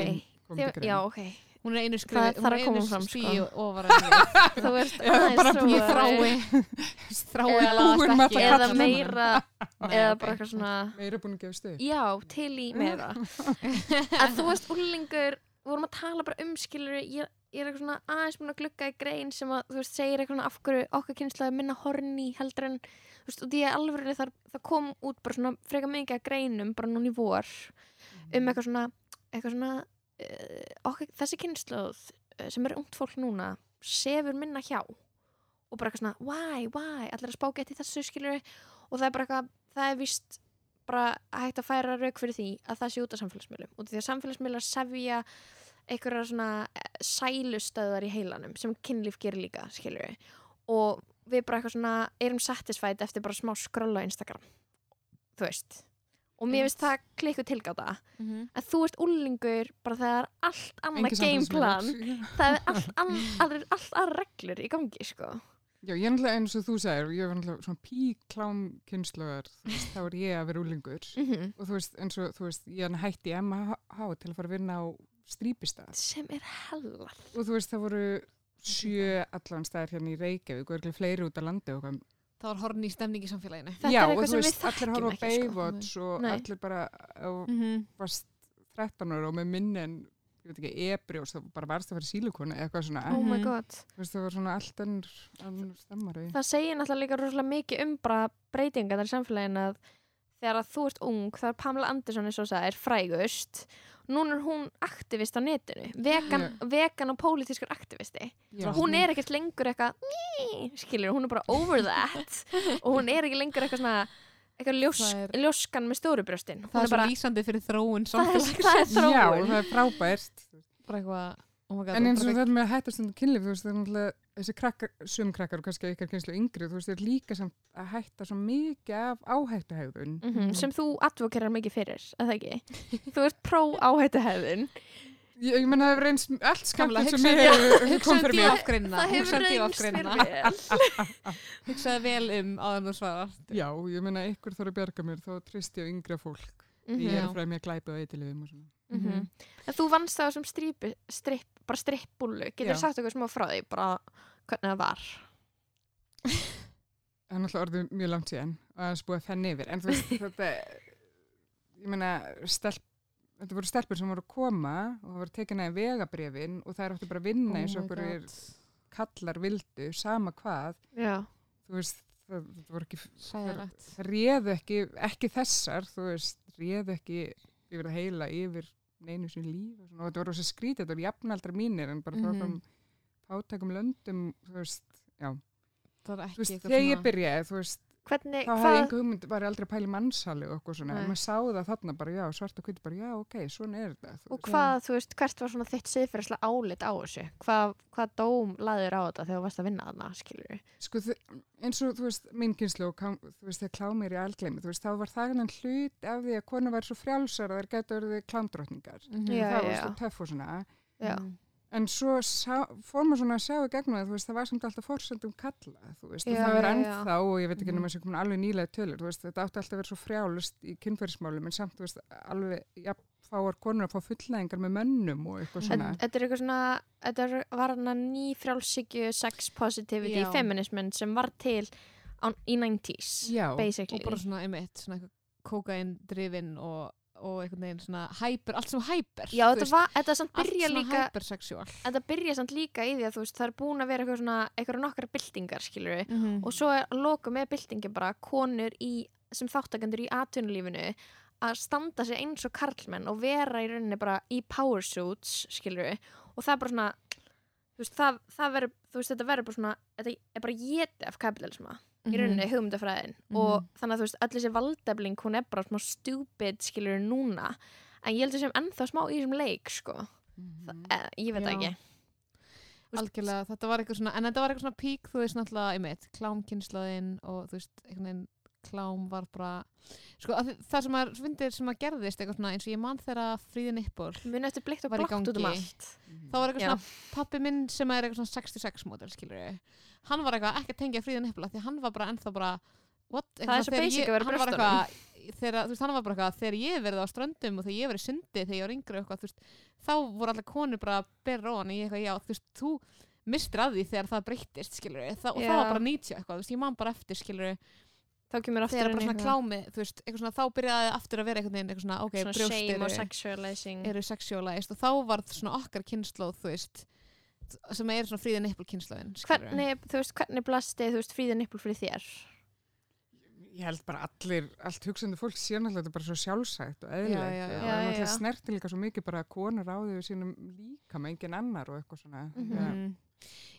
Þið, já, ok Hún er einu Það þarf að koma fram, stí sko. ofar en við. þú ert Já, aðeins bara. Ég þrái, þrái Eða að meira eða bara eitthvað svona Meira búin að gefa stuð. já, til í meira en þú veist úrlingur við vorum að tala bara um skilur ég, ég er eitthvað svona aðeins búin að glugga í grein sem að, þú veist, segir eitthvað svona af hverju okkar kynslaði minna horni heldur en, þú veist, og því að alveg það, það kom út bara svona freka mikið að greinum bara núna í vor um eitthvað svona, eitthvað svona uh, okkar, þessi kynnslóð uh, sem er ungt fólk núna sefur minna hjá. Og bara eitthvað svona, why, why, allir að spáka eitt í þessu skilur og það er bara eitthvað, það er víst bara hægt að færa rauk fyrir því að það sé út af samfélagsmiðlum. Og því að samfélagsmiðlar sefja einhverja svona eh, sælustöðar í heilanum sem kynlíf gerir líka, skilur og við bara eitthvað svona erum satisfied eftir bara smá skrolla á Instagram. Þú veist. Og mér finnst það klikku tilgáta. Mhm. að þú ert úlingur bara þegar allt annað gameplan. Það er allt, all, all, allt að reglur í gangi sko. Já, ég er náttúrulega eins og þú sagðir, ég er náttúrulega svona píklám kynnslögar, þá er ég að vera úlingur mm og þú veist, eins og þú veist, ég er hætti í MH til að fara að vinna á strípistað. Sem er hellar og þú veist, það voru sjö allan staðir hérna í Reykjavík og örgulega fleiri út á landi og hvað. Það var horni í stemning í samfélaginu. Þetta Já, er og eitthvað þú veist, allir horfa á sko. Baywatch og Nei. allir bara á, Mhm. varst 13 ára og með minni en ég veit ekki, ebri og svo bara varst að fara í sílukonu eða eitthvað svona, my god þú veist, það var svona allt ennur, stemmari. það segir náttúrulega líka rosalega mikið um bara breytingar í samfélaginu að þegar að þú ert ung, það er Pamela Andersson eins og það er frægust núna er hún aktivist á netinu vegan, vegan og pólitískur aktivisti Já. hún er ekkert lengur eitthvað skilur, hún er bara over that og hún er ekki lengur eitthvað svona eitthvað ljós, Það er- ljóskan með stórubrjóstin Það hún er svo bara, lýsandi fyrir þróun það er, samfélags. það er Já, þróun það er frábært. Bara eitthvað, oh my god. En eins og þetta með að hætta stundum kynlíf, þú veist, það er náttúrulega þessi krakkar, sum krakkar og kannski ykkar kynslu yngri, þú veist, þeir líka samt að hætta svo mikið af áhættuhegðun. Mhm, sem þú advokerar mikið fyrir, að það ekki þú ert pró áhættuhefðun Ég, ég menna það hefur reynst allt ég afgreinina. það hefur Hugsaðu því reynst þér afgreinina. vel um áður þú svarar. Já, ég menna ykkur þarf að bjarga mér, þá tristi á yngra fólk. Ég Mhm, er Já. að fræða mér glæpa á eitthilifum og svona. Mhm. en þú vannst það sem stripp, stripp, bara strippbúlu getur Já. sagt okkur smá frá því bara hvernig það var Það er náttúrulega orðið mjög langt síðan og aðeins búið að fenni yfir. En þú veist, þetta, ég menna, stelp, þetta voru stelpur sem voru að koma og það voru tekin að vegabrefin og það er áttu bara að vinna eins og okkur er kallar vildu, sama hvað, já, þú veist, það, það voru ekki, Sæðilegt. það réðu ekki, ekki þessar, þú veist, réðu ekki yfir að heila yfir neinu sem líf og og þetta voru svo skrítið, þetta voru jafnaldra mínir en bara frá Mhm. mm fátækum löndum, þú veist, já, þú veist, þegar ég byrjaði, þú veist, hvernig, þá hvað einhver hugmynd, var ég aldrei að pæla í mannsali og okkur svona, Nei. en maður sá það þarna bara, já, svart og hvít, bara, já, ok, svona er þetta, og hvað, þú veist, hvert var svona þitt siðferðslega álit á þessu hvað, hvað dóm laður á þetta þegar þú varst að vinna þarna, skilur Sko, þi- eins og, þú veist, minn kynslu og, þú veist, þegar klámir í algleimi, þú veist, þá var það hann hlut af því að konu væri svo frjálsar að þær getur orðið klámdrottningar. Mhm. Já, það já, var já. svo töff og svona. Já, Mhm. En svo sá, fór maður svona að sjá í gegnum það, þú veist, það var samt alltaf forsendum kalla, þú veist, Já, það er já, já. ennþá, og ég veit ekki Mhm. nema sem komin alveg nýlega tölur, þú veist, þetta átti alltaf að vera svo frjálust í kynferðismálum, en samt, þú veist, alveg, já, fáar konur að fá fullnæðingar með mönnum og eitthvað svona. þetta er eitthvað svona þetta var hann að ný frjálsíkju sex positivity Já. feminismin sem var til á, í 90s Já, basically Og bara svona einmitt, svona eitthvað kókain drifin og, og einhvern veginn svona hyper, allt sem hyper. Já, þetta, var, þetta samt allt byrja svona líka hypersexual. þetta byrja samt líka í því að þú veist það er búin að vera eitthvað svona eitthvað nokkra byltingar skilur við Mhm. og svo er að loka með byltingi bara konur í, sem þáttakendur í atvinnulífinu að standa sig eins og karlmenn og vera í rauninni bara í power suits skilur við og það er bara svona þú veist, það, það verður, þú veist, þetta verður bara svona þetta er bara getið af kapitalisma. Í rauninni hugmyndafræðin. Og þannig að þú veist, öll þessi valdefling hún er bara smá stupid skilur núna. En ég held sem ennþá smá í þessum leik sko, Mhm. eh, ég veit Já. ekki. Algjörlega, þetta var eitthvað svona en þetta var eitthvað svona pík, þú veist náttúrulega einmitt, klámkynnslaðinn og þú veist einhvern veginn klám var bara sko, það sem að sem að gerðist eitthvað svona eins og ég man þegar fríði nippur muni eftir blikt og blátt út um allt. Þá var eitthvað Já. svona pappi minn sem er eitthvað svona 66 módel skilur hann var eitthvað ekki að tengja fríði nippur því hann var bara ennþá bara what? Það er Eitthvað svo basic að vera eitthvað þegar, þú veist, hann var bara eitthvað, þegar ég verið á ströndum og þegar ég í sundi þegar ég var yngri eitthvað, þú veist, þá voru allar konur bara að bera ofan í eitthvað, já, þú veist, þú mistir að því þegar það breyttist, skilur við, og það var bara 90 eitthvað, þú veist, ég man bara eftir, skilur við, þá kemur aftur þegar bara svona eitthvað- klámi, þú veist, eitthvað svona, þá byrjaði aftur að vera einhvern veginn, eitthvað svona, ok, brjóst eru, og sexualizing. eru sexualized og þá var svona okkar kynnslóð, þú veist, veist, sem er svona fríða nippul kynslaðin hvernig, þú veist, hvernig blasti þú veist, fríða nippul fyrir þér Ég held bara allir, allt hugsandi fólk sé náttúrulega þetta bara svo sjálfsætt og eðlilegt. Já, já, og náttúrulega já. snerti líka svo mikið bara að konur ráði við sínum líka með engin annar og eitthvað svona. Já. mm.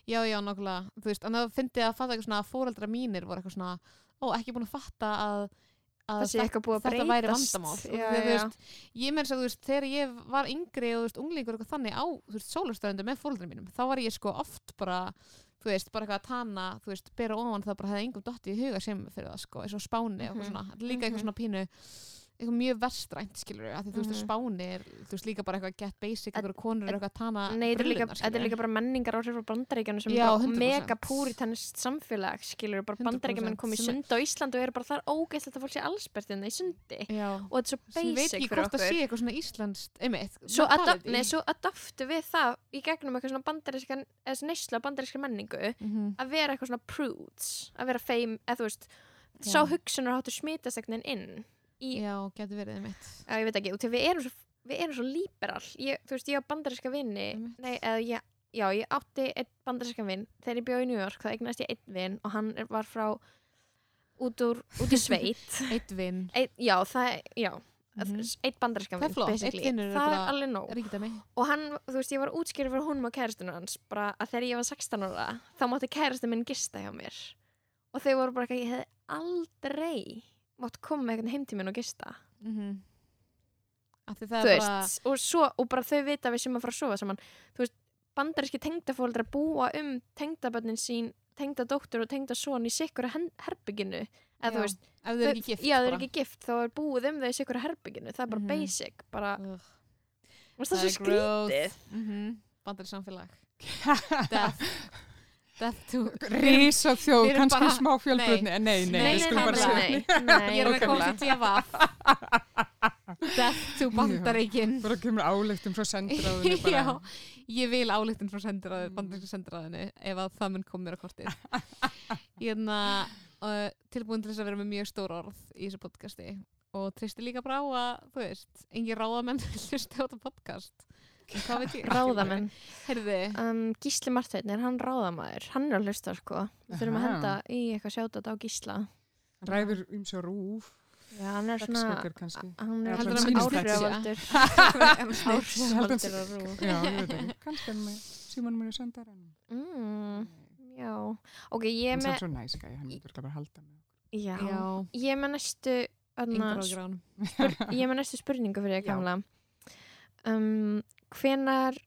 já, já, nokkulega þú veist, en það fyndi að fatta eitthvað svona að fóreldra mínir voru eitthvað svona, ó, ekki búin að fatta að, að að þetta væri vandamál og já, já. veist, ég menn að þú veist, þegar ég var yngri og þú veist, unglingur og þannig á sólastöðundu með fóreldra mínum þá var ég sko oft bara þú veist, bara eitthvað að tana, þú veist, bera ofan það bara hefði engum dotti í huga sem fyrir það sko eins og spáni og Mhm, svona, þetta líka eitthvað mhm. svona pínu eitthvað mjög verstrænt, skilur við, að því þú veist, Mhm. spáni er, þú veist, líka bara eitthvað get basic, eitthvað konur er eitthvað að tana Nei, þetta er líka, þetta bara menningar áhrif frá bandaríkjanu sem Já, er bara 100%. mega púritannist samfélag skilur bara 100% bandaríkjamenn komið í sund á Ísland og eru bara þar ógeðslegt að fólk sé allspertina í sundi. Já. og þetta er svo Sem ég veit basic ekki fyrir hvort okkur. sé eitthvað svona íslenskt, einmitt svo, adap nei, svo adaptu við það í gegnum eitthvað svona bandarískan neysla bandaríska menningu að svona prudes að vera Já. í, Já, getur verið einmitt. Að ég veit ekki, af við erum svo við erum svo líberal, ég, þú veist ég á bandaríska vinni, Einmitt. nei, eða ég já, ég átti einn bandaríska vinn þegar ég bjóð í New York, þá eignast ég einn vinn og hann var frá út, úr, út í sveit. Eitt vinn já, það, já Mhm. einn bandarískan Það er vinn, flott, einn vinnur er er alveg nóg. og hann, þú veist, ég var útskýrið fyrir húnum og kærastunum hans bara að þegar ég var 16 ára þá mátti kærastum minn gista hjá mér. Og þau voru bara ekki, ég hefði aldrei mátt koma eitthvað heim til minn og gista. Mm -hmm. Þú er bara veist, og, svo, og bara þau vita við sem að fara að sofa saman. Þú veist, bandaríski tengdafóldra búa um tengdabönnin sín tengdadóttur og tengdasón í sikkur herbygginu eða Já, veist, Ef þau eru ekki gift já, þau eru bara. ekki gift þá er búið um þau í sikkur herbygginu það er bara Mhm. basic, bara, það er svo skrítið. mm Bandar samfélag Death to Rísa þjóð, kannski bara- smá fjölbreytni. Nei, nei, nei, nei, nei, nei, segja. nei, nei, Ég er að koma til DFF Death to Bandaríkin. Bara kemur álektum frá sendiráðinu. Já, ég vil álíktun frá sendiráðu, bandaríska sendiráðinu ef að það mun mér á kortið. Hérna uh, tilbúin til þess að vera með mjög stór orð í þessu podcasti. Og tristi líka bara á að, þú veist, engin ráðamenn hlusti á þetta podcast Ég? ráðamenn. Um, Gísli Marteinn, er hann ráðamæður? Hann er að hlusta sko. Við þurfum að henda í eitthvað sjátat á Gísla. Ræður um svo rúf, Já, hann er svona. Hann er hann Ég held Áhrifavaldur á rú Já, ég veit ekki. Kannski hann með Símon muni sendar hann. mm, Já, ok, ég er Hann er með svo næs gæði, hann myndur bara halda með. Já, já, ég er með næstu Ég er með næstu spurningu fyrir Já. gamla um, Hvenar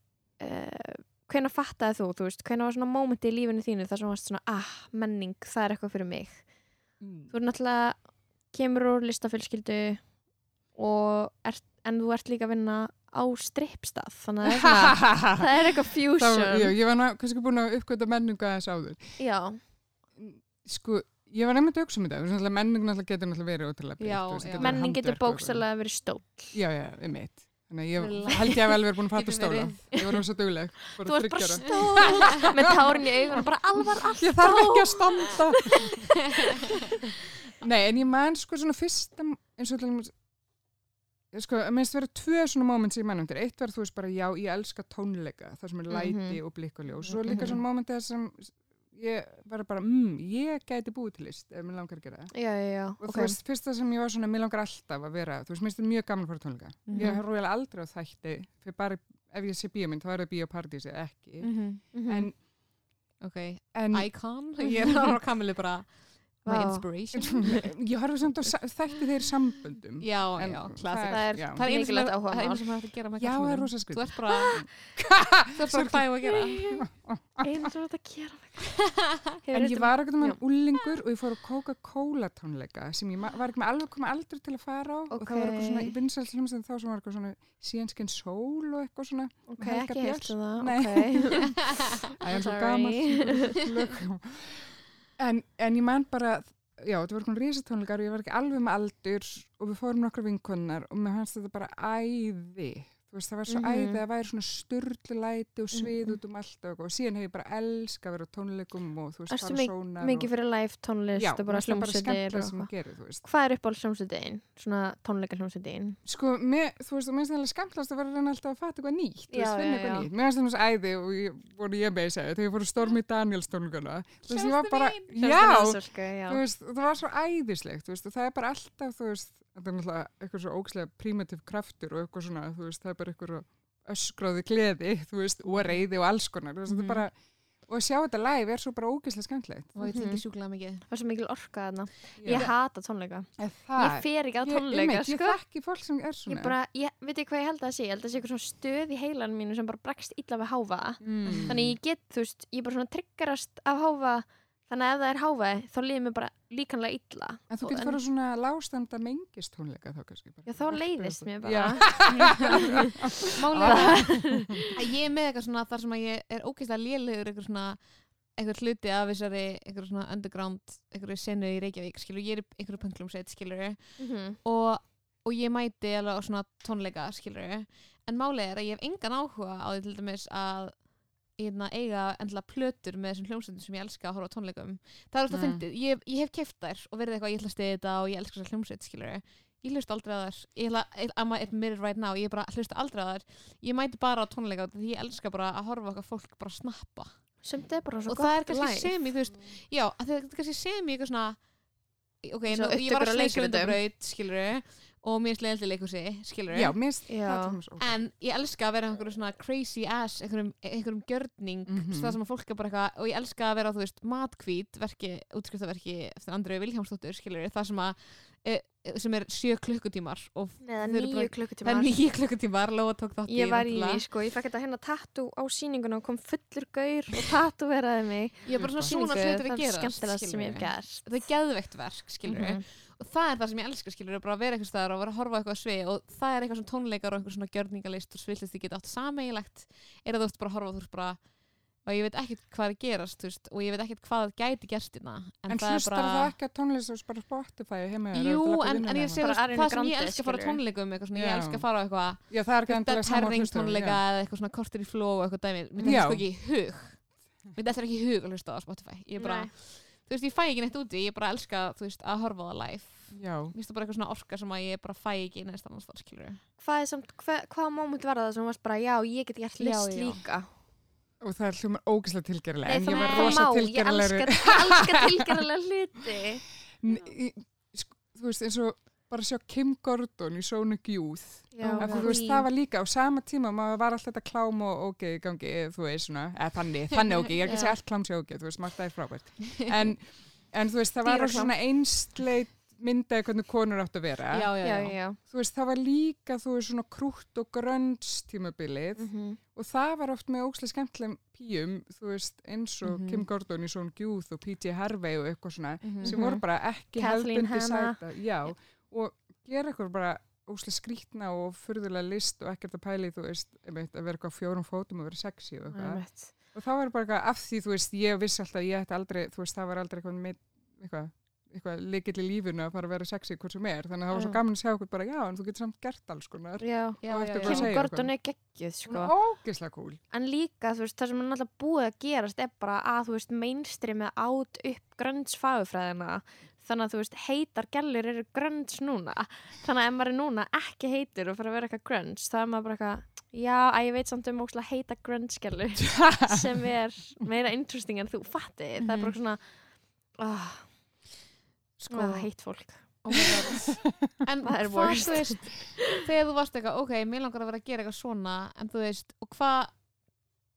uh, Hvenar fattaði þú, þú veist Hvenar var svona mómenti í lífinu þínu þar sem varst svona ah, menning, það er eitthvað fyrir mig Mm. þú er náttúrulega kemur úr listafölskyldu og ert, en þú ert líka að vinna á strippstað þannig að það er, svona, það er eitthvað fusion var, já, ég var ná, kannski búin að uppgöta menningu aðeins áður. já, Sko, ég var nefnt að hugsa um þetta. Menning náttúrulega getur náttúrulega verið ótrúlega er menning getur bókstælega verið stóll Já, já, um mitt. Þannig að ég held ég að vel verið búin að fatta stóla. verið. Ég var hún svo dugleg. þú ert bara stóll með tárin í augun bara alvar allt Ég þarf ekki að standa. Nei, en ég man sko svona fyrsta, eins og dæmis, sko, að minnst vera tvö svona moments í mannum til. Eitt var þú veist bara, já, ég elska tónleika, það sem er læti Mhm. og blikk og ljós. Svo líka Mhm. svona moment þar sem ég var bara, mm, ég gæti búið til list ef mér langar að gera það. já, já, já, Og ok þú veist, fyrsta sem ég var svona, mér langar alltaf að vera, þú veist, mér finnst þetta mjög gaman að fara tónleika. Mhm. Ég horf alveg aldrei á þætti, fyrir bara, ef ég sé bíómynd, þá er það bíópartís eða ekki. Mhm. Mhm. En, Ok, en icon Ég er á kamilu bara My inspiration. Ég horfi samt á sa- þætti þeir samböndum. Já, En já, það klassik. það er. Það er mikilvægt áhugamál. það er einu sem er hægt að gera með Já, það er rosa Þú skrið. ert bara Þú ert bara hvað ég var að gera einu sem þetta gera Hefur En ég var ekkert um hann úlingur og ég fór á Coca-Cola tónleika sem ég var ekki með alveg komið aldrei til að fara á. Og það var eitthvað svona, ég vinsælt hljómsveit þá sem var eitthvað svona síðanskinn sól og eitthvað svona. Ok, ekki hefstu það. Ok. Æ, en en, ég man bara já, þetta voru svona risatónleikar og ég var ekki alveg með aldur og við fórum nokkra vinkonnar og mér fannst þetta bara æði veist, það var svo Mhm. æðið að það væri svona sturlulæti og svið Mhm. út um allt og, og síðan hef ég bara elska að vera tónleikum og þú veist, fara sónar mikið og, fyrir live tónlist já, og bara hljómsveitir og Hvað er upp á hljómsveitin? Svona tónleika hljómsveitin? Sko, mér, þú veist, mér finnst það skemmtilegast að vera reyna alltaf að fatta eitthvað nýtt, Já, veist, eitthvað já. nýtt. Mér finnst það náttúrulega æði og ég, voru ég með segja, þegar ég fór að Stormi Daniels tónleikana, bara, já, já. þú veist, það var svo æðislegt, þú veist, þetta er náttúrulega eitthvað svo ógslega primitiv kraftur og eitthvað svona, þú veist, það er bara eitthvað öskráði gleði, þú veist, og reyði og alls konar, þú veist, þetta Mhm. er bara, og að sjá þetta live er svo bara ógislega skemmtilegt. og ég Mhm. tengi sjúklega mikið Það er svo mikil orka þarna. Já. Ég hata tónleika. Ég fer ekki á ég, tónleika, einmitt, ég sko. þekki fólk sem er svona. Ég bara, ég, veit ég hvað ég held að það sé? Ég held að það sé eitthvað svona stöð í heilan mínu sem bara bregst illa við háfa. Mm. Þannig ég get, þú veist, ég er bara svona triggerast af háfa. Þannig að ef það er háfa, þá líður mér bara líkanlega illa. En þú getur fara á svona lástanda mengist tónleika þá kannski. bara. Já, þá leiðist mér bara. Málega að ég er með eitthvað svona þar sem að ég er ógeðslega lélegur eitthvað svona eitthvað hluti af þessari eitthvað svona underground eitthvað senu í Reykjavík skilur, ég er í einhverju pönglumsveit skilur Mhm. og, og ég mæti alveg á svona tónleika skilur en málið er að ég hef engan áhuga á því til dæmis að hérna, eiga endilega plötur með þessum hljómsveitum sem ég elska að horfa tónleikum. Það er alltaf fyndið, ég, ég hef keft þær og verið eitthvað, ég ætla að stiða þetta og ég elska þessar hljómsveit ég hlust aldrei á þær. Ég ætla, I'm admitted right now, ég hlusta aldrei á þær. Ég mæti bara á tónleika því ég elska bara að horfa okkar fólk bara snappa. Er bara svo og það er kannski þú veist já, að það er kannski semi eitthvað svona ok, Svo nú, ég var að sleika undarbraut skilur og mér er slegildi leikursi, skilur Já, mér finnst Já. það til dæmis ógeð. en ég elska að vera einhverjum svona crazy ass einhverjum, einhverjum gjörning Mhm. það sem að fólk er bara eitthvað og ég elska að vera þú veist matkvít verki, útskriftaverki eftir Andrei Vilhjámsdóttur skilur það sem að e, sem er sjö klukkutímar og Neða þau eru nýju bara- það er nýju klukkutímar Lóa tók þátt í Ég var í náttúrulega. því, sko, ég fekk þetta hérna tattoo á sýninguna og kom fullur gaur og tattoo veraði mig. ég er bara svona Sýningu, svona hlutir það að er gera skemmtilegast sem ég hef gert. það er geðveikt verk skilur Mhm. Og það er það sem ég elska skilur bara að vera eitthvað staðar og vera að horfa á eitthvað svið og það er eitthvað svona tónleikar og eitthvað svona gjörningalist og svillist ég geta átt sameigilegt er að þú ert bara að horfa og þú ert bara og ég veit ekkert hvað er gerast veist, og ég veit ekkert hvað gæti gerst hérna en, En það er hlustar bara það ekki að tónlist og bara Spotify heima Jú, en, en ég heima? sé það sem ég Grande, elska að fara tónleikum ég Já. elska að fara á eitthvað Já, það er ekki Dead endilega sama Herring hlusta á, tónleika já. eða eitthvað svona kortir í flow og eitthvað dæmi mér þetta sko ekki hug mér þetta ekki í hug að hlusta á Spotify ég er bara, Nei. Þú veist, ég fæ ekki neitt úti ég bara elska, þú veist, að horfa á það live Já, mér finnst það bara eitthvað svona orka sem að ég bara fæ ekki næst annars þar, skilur Hvað er samt, hva, hvaða moment var það sem varst bara, já, ég get gert Já, list já. líka? og það er hljómar ógislega tilgerlega, en það ég var það rosa má, ég elska, elska tilgerlega hluti. N- í- sko, Þú veist, eins og bara sjá Kim Gordon í Sonic Youth. Það var líka á sama tíma, maður var alltaf þetta klám og ok í gangi, þú veist, svona, eða þannig, þannig ok, ég er ekki að segja allt klám sé ok, þú veist, margt það er frábært. En, en þú veist, það var svona einsleit myndaði hvernig konur átt að vera. já, já, Já. Þú veist, það var líka, þú veist, svona krútt og grönns tímabilið Mhm. og það var oft með ókslega skemmtilegum píum, þú veist, eins og Mhm. Kim Gordon í Sonic Youth og P.J. Harvey og eitthvað svona, Mhm. sem voru bara ekki Kathleen hefðbundi sæta. Já, og gera eitthvað bara óslega skrítna og furðulega list og ekkert að pæli, þú veist, einmitt, að vera eitthvað fjórum fótum og vera sexy og eitthvað. Einmitt. Og þá var bara eitthvað af því, þú veist, ég vissi alltaf að ég ætti aldrei, þú veist, það var aldrei eitthvað með, eitthvað, eitthvað líkill í lífinu að fara að vera sexy hvort sem er. Þannig að það var svo gaman að sjá eitthvað bara, já, en þú getur samt gert alls konar. Já. já, Og já, Kim Gordon er geggjuð, sko. Ógislega cool. En líka, þú veist, það sem er náttúrulega búið að gerast er bara að, þú veist, mainstreamið át upp grönns fagufræðina. Þannig að, þú veist, heitar gellur eru grönns núna. Þannig að ef maður er núna ekki heitur og fara að vera eitthvað grönns, þá er maður bara eitthvað, já, að ég veit samt um ókslega heita grönns gellur sem er meira interesting en þú fatti. Það er bara svona, ah, sko, oh, heit fólk. oh en Það er hvað, þú veist þegar þú varst eitthvað, ok, mér langar að vera að gera eitthvað svona en þú veist, og hvað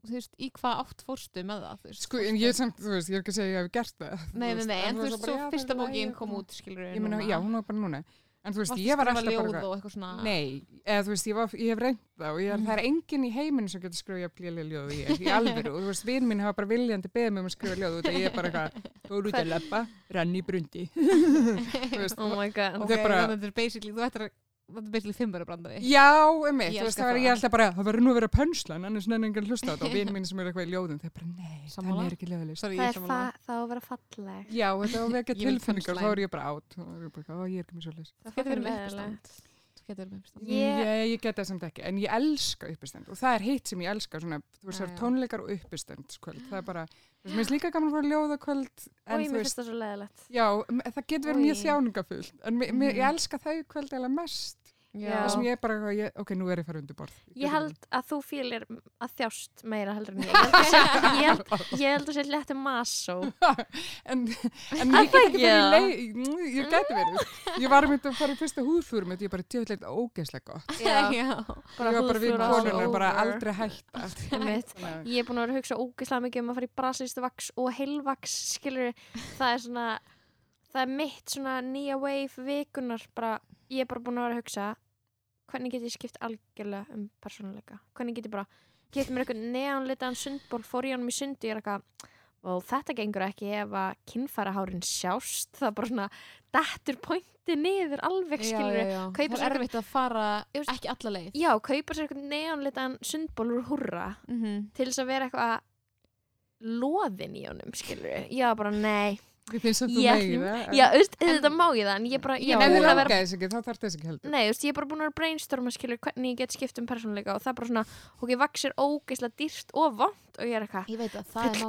þú veist, í hvað átt fórstu með það þú veist, Sko, en ég samt, þú veist, ég er ekki að segja að ég hef gert það. þú nei, nei, nei, en þú það var veist, bara, svo það fyrsta er bókin kom út, skilur Ég meina, já, hún var bara núna. En þú veist, Varstu ég var að alltaf bara... Nei, eða þú veist, ég, var, ég hef reynd það og ég, Mhm. það er enginn í heiminu sem getur skrifað jafnlega ljóð og ég, í alvöru og þú veist, vinn mín hafa bara viljandi beðið mig um að skrifa ljóð og ég er bara eitthvað, þú eru út að leppa, rann í brundi þú veist, Oh my god. Og ok, það er bara- þannig að þetta er basically, þú ættir að þetta er basically fimmara brandari Já, emmitt, Ég þú veist, það var ég alltaf bara, það verður nú að vera pönslan, annars nenni enginn að hlusta á þetta og vinn mín sem eru eitthvað í ljóðum, þeir bara, nei, Sammála. það er ekki ljóðlist. Það ég er sammála. fa það á að vera falleg. Já, þetta var vekja Ég tilfinningar, þá er ég bara átt og ég er bara, ó, ég er ekki með svolítið. það getur verið með leiðilegt. eitthvað getur verið með uppistand. Ég- Ég, ég get það samt ekki, en ég elska uppistand og það er hitt sem ég elska, svona, þú veist, það er já. tónleikar og uppistandskvöld, það er bara, þú veist, mér finnst líka gaman að fara ljóðakvöld, og en ég þú mér veist, finnst það svo leðilegt já, það getur verið mjög þjáningafullt, en mér, mér, ég Mhm. elska þau kvöld eða mest. Það sem ég er bara, ég, ok, nú er ég að fara undir borð. ég held að þú fýlir að þjást meira heldur en ég. Ég held að sé, ég held, ég held að sé létti maso. En, en Er ég get ekki verið leið, ég geti verið, ég var myndið að fara í fyrsta húðfúrum, ég bara djöflegt ógeðslega gott. Já, Já. ég var bara við konunar, bara aldrei að- ég er búin að vera að hugsa ógeðslega mikið um að fara í brasilístu vaks og heilvaks skilur það er svona það er mitt svona nýja wave vikunar bara, ég er bara búin að vera að hugsa hvernig get ég skipt algjörlega um persónuleika, hvernig get ég bara get mér eitthvað neanlitaðan sundból fór í honum í sundi, ég er eitthvað og þetta gengur ekki ef að kynfærahárin sjást, það er bara svona dettur pointi niður alveg skilur. Kaupa Það er erfitt að fara Ég ekki alla leið. já, kaupa sér eitthvað neanlitaðan sundból úr húrra Mhm. til þess að vera eitthvað loðin í honum, skilur já, bara nei, Ég finnst að þú megið það. já, auðvitað, auðvitað má ég það en ég bara, ég að vera langaði þess ekki, þá þarf þess ekki heldur. nei, þú veist, ég er bara búin að vera að brainstorma skilur hvernig ég get skipt um persónuleika og það er bara svona, ok, vaksir ógeðslega dýrt og vond og ég er eitthvað Ég veit að það er málið.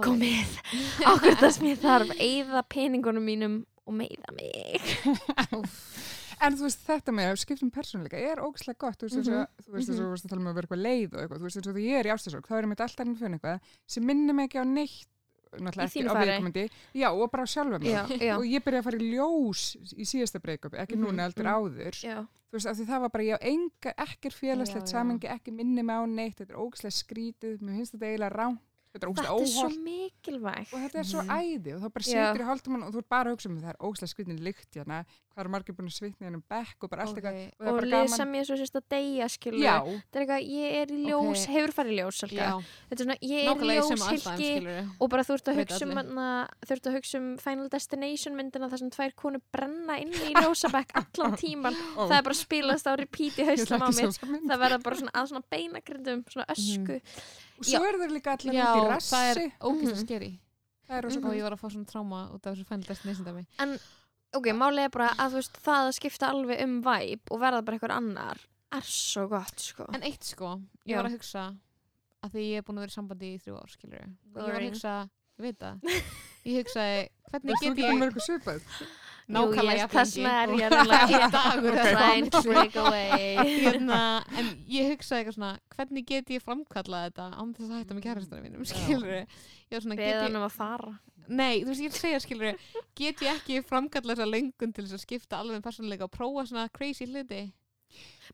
fullkomið, sem ég þarf eigða peningunum mínum og meiða mig En þú veist, þetta með að skipta um persónuleika er ógæslega gott, þú veist, mm Mhm. -hmm. þú veist, þess að þú veist að tala um að vera eitthvað leið og eitthvað, þú veist, eins og þegar ég er í ástasók, þá er ég með alltaf að finna eitthvað sem minnir mig ekki á neitt, náttúrulega ekki á viðkomandi, já, og bara sjálfa mig. já, já, Og ég byrjaði að fara í ljós í síðasta breykuppi, ekki Mhm, núna, heldur mhm. áður. já, Þú veist, af því það var bara, ég á enga, ekkert félagslegt Já, já. samengi, ekki minni mig á neitt, þetta er ógæslega skrítið, mér finnst þetta eiginlega rám, þetta er þetta ógæslega er svo óholt mikilvægt og þetta er svo Mhm. æði og þá bara Já. situr í hálftumann og þú er bara að hugsa um það er ógæslega skritin lykt hérna, hvað eru margir búin að svitna hérna um bekk og bara allt eitthvað. Ok. og það og sem ég svo sérst að deyja skilur Já, þetta er eitthvað, ég er í ljós, Ok. hefur farið í ljós þetta er svona, ég er í nákvæmlega í ljós hilki og bara þú ert að hugsa um þú ert að hugsa um Final Destination myndina þar sem tvær konur brenna inn í ljósabekk allan tíman Ó. það er bara spilast á repeat í haustum á mér. mynd. það verða bara svona að svona beinagrindum svona ösku. Og svo eru þeir líka allir út í það rassi. er ógæst Mhm. skeri Það er og ég var að fá svona tráma út af þessu Final Destination dæmi ok, málið er bara að þú veist það að skipta alveg um væp og verða bara eitthvað annar er svo gott sko. En eitt sko, ég var að hugsa að því ég er búin að vera í sambandi í þrjú ár, skilur ég var að hugsa, ég veit það. Ég hugsaði, hvernig get ég nákvæmlega ég- er break away. Hérna, en ég hugsaði eitthvað svona hvernig get ég framkallað þetta án þess að hætta með kærastunum mínum skilur ég var svona, get beðan um að fara nei, þú veist ég er að segja skilur get ég ekki framkallað þessa löngun til þess að skipta alveg um persónuleika og prófa svona crazy hluti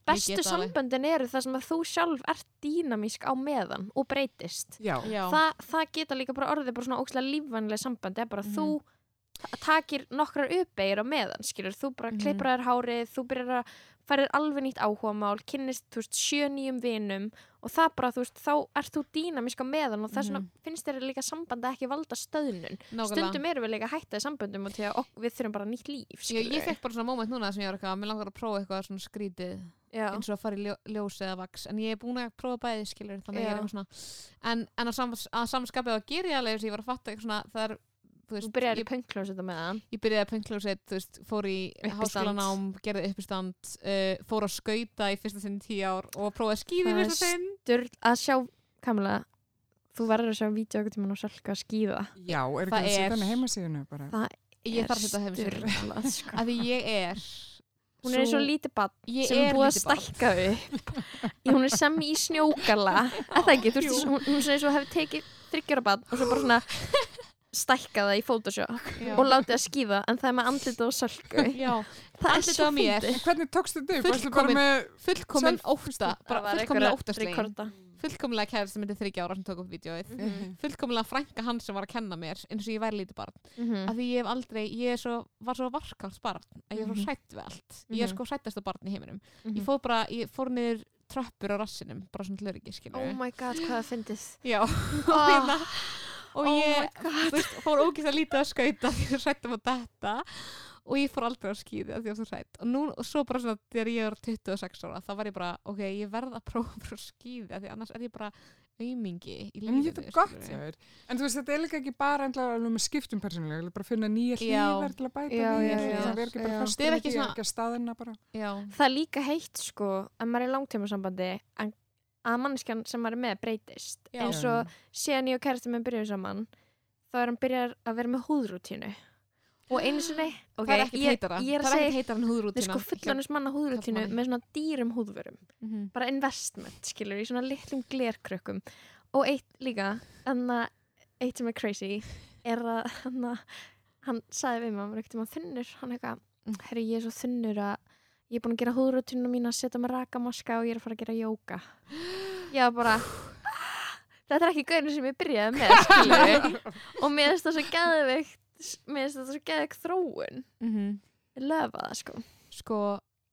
bestu það samböndin eru það sem að þú sjálf ert dýnamísk á meðan og breytist Já. Þa, það geta líka bara orðið bara svona ókslega lífvænlega sambandi er bara Mhm. þú ta- takir nokkrar uppegir á meðan skilur, þú bara Mhm. klippur þér hárið þú byrjar að færir alveg nýtt áhugamál kynnist, þú veist, sjö nýjum vinum og það bara, þú veist, þá ert þú dýnamísk á meðan og þess vegna Mhm. finnst þér líka sambandi ekki valda stöðnun nákvæmlega stundum erum við líka hættaði samböndum og til að ok, við þurfum bara nýtt líf skilur ég fekk bara svona moment núna sem ég var eitthvað, mér langar að prófa eitthvað svona skrítið Já. eins og að fara í ljó, ljós eða vaks en ég er búin að prófa bæði skilur þannig að ég er Já. eitthvað svona en, en að, sams, að samskapið að gera ég alveg þess að ég var að fatta eitthvað svona það er þú veist, byrjar í ég, pönklósita með það ég byrjaði að pönkljósið þú veist, fór í háskólanám gerði uppistand, uh, fór að skauta í fyrsta sinn í tíu ár og prófaði skýði í fyrsta sinn. Dur, að sjá, Kamila þú verður að sjá vídeo okkur tíma og sölka að skýða Já, er Það ekki að setja hann heimasíðuna bara? það ég þarf að setja sko. að því ég er hún er eins og lítið bann sem er búið að stækka upp. Í- hún er sem í snjókala. Er það ekki, þú veist, hún, hún er eins og hefur tekið þryggjara bann og svo bara svona stækka það í Photoshop Já. og látið að skýða en það er með andlitið og sölku Já, það er andlitið svo á mér. fyndið. Hvernig tókst þetta upp? Varstu bara Fullkomin- með, fullkomin Sjálf- ótta Það bara var fullkomlega einhver að óttaslegin rekorda. fullkomlega kæður sem myndi þryggja ára sem tók upp vídeoið Mhm. fullkomlega frænka hann sem var að kenna mér eins og ég væri lítið barn Mhm. af því ég hef aldrei, ég er svo, var svo varkátt barn að ég er svo Mhm. hrætt við allt ég er Mhm. sko hrættasta barn í heiminum Mhm. ég fór bara, ég fór niður tröppur á rassinum bara svona hlurigi, skilur oh my god, hvað það fyndið já, og, oh, hérna, og oh ég þú veist, fór ógist að lítið að skauta því ég hrættum að þetta og ég fór aldrei að skýði að því að það var svo hrætt og, nú, og svo bara svona þegar ég var 26 ára þá var ég bara, ok, ég verð að prófa að skýði að því annars er ég bara aumingi í En þér. En þú veist, þetta er líka ekki bara með skiptum persónulega, bara finna nýja hlýðar til að bæta Já, við. já, Það já, er ekki er ekki staðina bara. Já, það er líka heitt sko að maður er í langtímasambandi að, að manneskjan sem maður er með breytist. Já. eins og síðan ég og kærasti með byrjuðum saman þá er hann byrjar að vera með húðrútínu. Og einu sinni ok, það er ekkert heitara ég er Það. að er segja ekkert heitara en húðrútina við sko fullanus manna húðrútínu með svona dýrum húðvörum. Mhm. bara investment, skilur, í svona litlum glerkrökkum. Og eitt líka að eitt sem er crazy er að hann, hann sagði við mig, hann var ekkert um að þunnur. Hann eitthvað, Mm. herri ég er svo þunnur að ég er búin að gera húðrútinu mín að setja með rakamaska og ég er að fara að gera jóka ég var bara þetta er ekki gauðinu sem ég byrjaði með og mér finnst það svo geðveikt mér finnst það svo geðveikt þróun. Mhm. ég löfa það sko. Sko,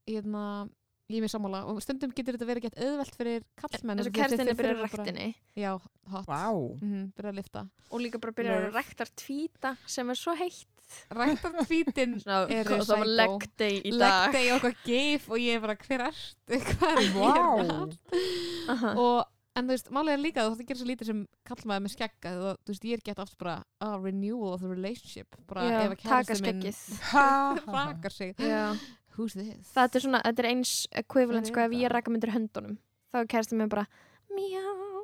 hérna ég er mér sammála og stundum getur þetta verið gett auðvelt fyrir kallmenn og því að kerstinni byrjar bara- ræktinni. Já, hot. Vá. Mhm, Byrja að lifta og líka bara byrjar að rækta tvíta sem er svo heitt. Ræktar tvítin Svona, Eru það var psycho. leg day í dag. Legg deg okkar geif og ég er bara hver ertu, hvað er wow. Aha. og en þú veist, málega er líka þú þátt að gera svo lítið sem kallmaður með skegga þú, þú veist, ég er gett oft bara a renewal of the relationship. Bara Já, ef að taka kærasti minn rakar sig. Já. Who's this? þetta er svona, þetta er eins equivalent sko ef það? ég raka myndir höndunum. Þá er kærasti mér bara mjá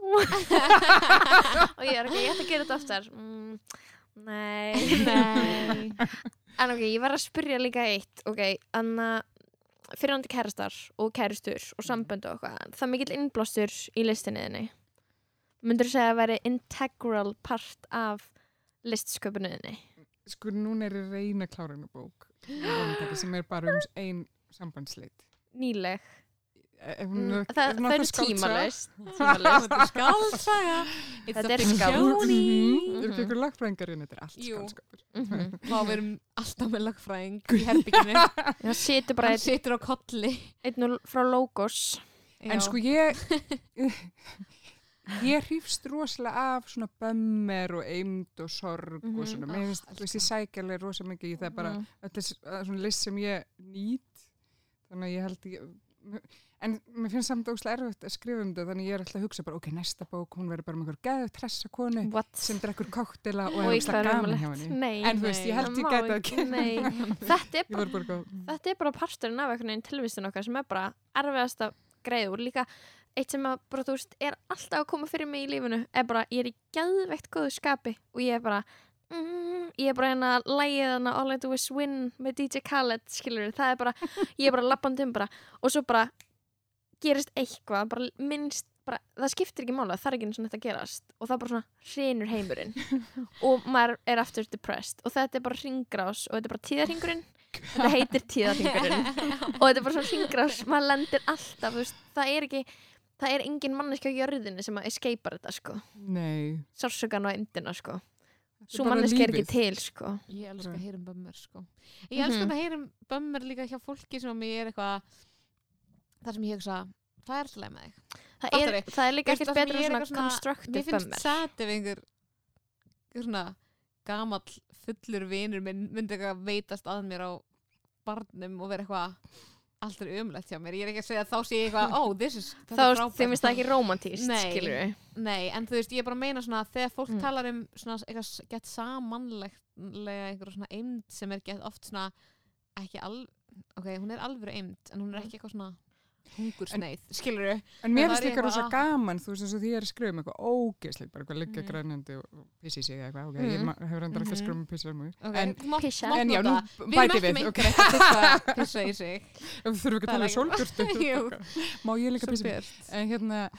og ég er ekki, ég ætti að gera þetta oftar. Mm, nei Nei. En ok, ég var að spyrja líka eitt. Ok, anna fyrirhandi kærastar og kærustur og sambönd og eitthvað, það er mikill innblástur í listinniðinni myndur þú segja að veri integral part af listsköpunniðinni Sko, núna er ég reyna klárinu bók sem er bara um ein sambandsleit. nýleg Eh, Mm, það, er það er tímalaust tímalaust Þetta er skálsaga Þetta er fiction. skáld. Mhm. Er Mhm. ekki ykkur lagfræðingarinn, þetta er allt skálskapur. Mhm. Vá, við erum alltaf með lagfræðing í herbygginu það situr bara Hann einn situr á kolli einn úr- frá Logos En sko ég ég hrýfst rosalega af svona bömmer og eimd og sorg Mhm. og svona, mér finnst, þú veist, ég sækja alveg rosalega mikið í það bara, Mhm. þetta er er svona list sem ég nýt. Þannig að ég held ég en mér finnst samt óslega erfitt að skrifa um þetta. Þannig ég er alltaf að hugsa bara, ok, næsta bók hún verður bara með einhver geðu tressa konu What? sem drekkur koktela og Og er er gaman hjá henni. En þú veist, ég held ég má gæti ekki, þetta er bara bara er parturinn af einhvern veginn tilvistin okkar sem er bara erfiðast að greiða úr líka eitt sem að bara þú veist er alltaf að koma fyrir mig í lífinu er bara ég er í gæðveikt góðu skapi og ég er bara mm, ég er bara hérna að lægið hana All I Do Is Win með DJ Khaled skilur það er bara, ég er bara lappandi um bara. Og svo bara gerist eitthvað bara minnst bara, það skiptir ekki mála, það er ekki eins og þetta gerast. Og það er bara svona hrinur heimurinn. Og maður er aftur depressed. Og þetta er bara ringrás og þetta er bara tíðarhingurinn þetta heitir tíðarhingurinn og þetta er bara svona hringrás, maður lendir alltaf veist, það er ekki það er engin manneski á jörðinni sem að escapar þetta sko, nei, sársökan og endina sko, svo manneski er ekki til sko. Ég elska Bara- að heyra um bömmur sko. Ég elska Mhm. að heyra um bömmur líka hjá fólki sem mér er eitthvað þar sem ég hugsa það er alltaf leið með þig. Það er, það er líka ekkert það sem betra ég er svona constructive Mér finnst bömmur. sætt ef einhver svona gamall fullur vinur minn myndi eitthvað veitast að mér á barnum og vera eitthvað allt er umlegt hjá mér ég er ekki að segja að þá sé ég eitthvað oh, this is, þetta þá er frábært. þeim finnst það ekki romantíst skilur við Nei, en þú veist, ég er bara að meina svona þegar fólk Mm. talar um svona eitthvað gett samanlega einhverja svona eimd sem er gett oft svona ekki al ok, hún er alvöru eimd en hún er ekki eitthvað svona hungursneið, skilur þú? En mér finnst líka rosa gaman, þú veist eins og því ég er að skrifa um eitthvað ógeðslega, bara eitthvað liggja Mhm. grænandi og pissi sig eða eitthvað, ok, Mhm. ég ma- hefur endur ekki að Mhm. skrifa um pissar mjög. Okay. En, Pissa. en já, nú við bæti við, ok, einhver eitthvað pissa, í sig þú þurfum ekki að tala um Jú. má ég líka pissa byrst En hérna,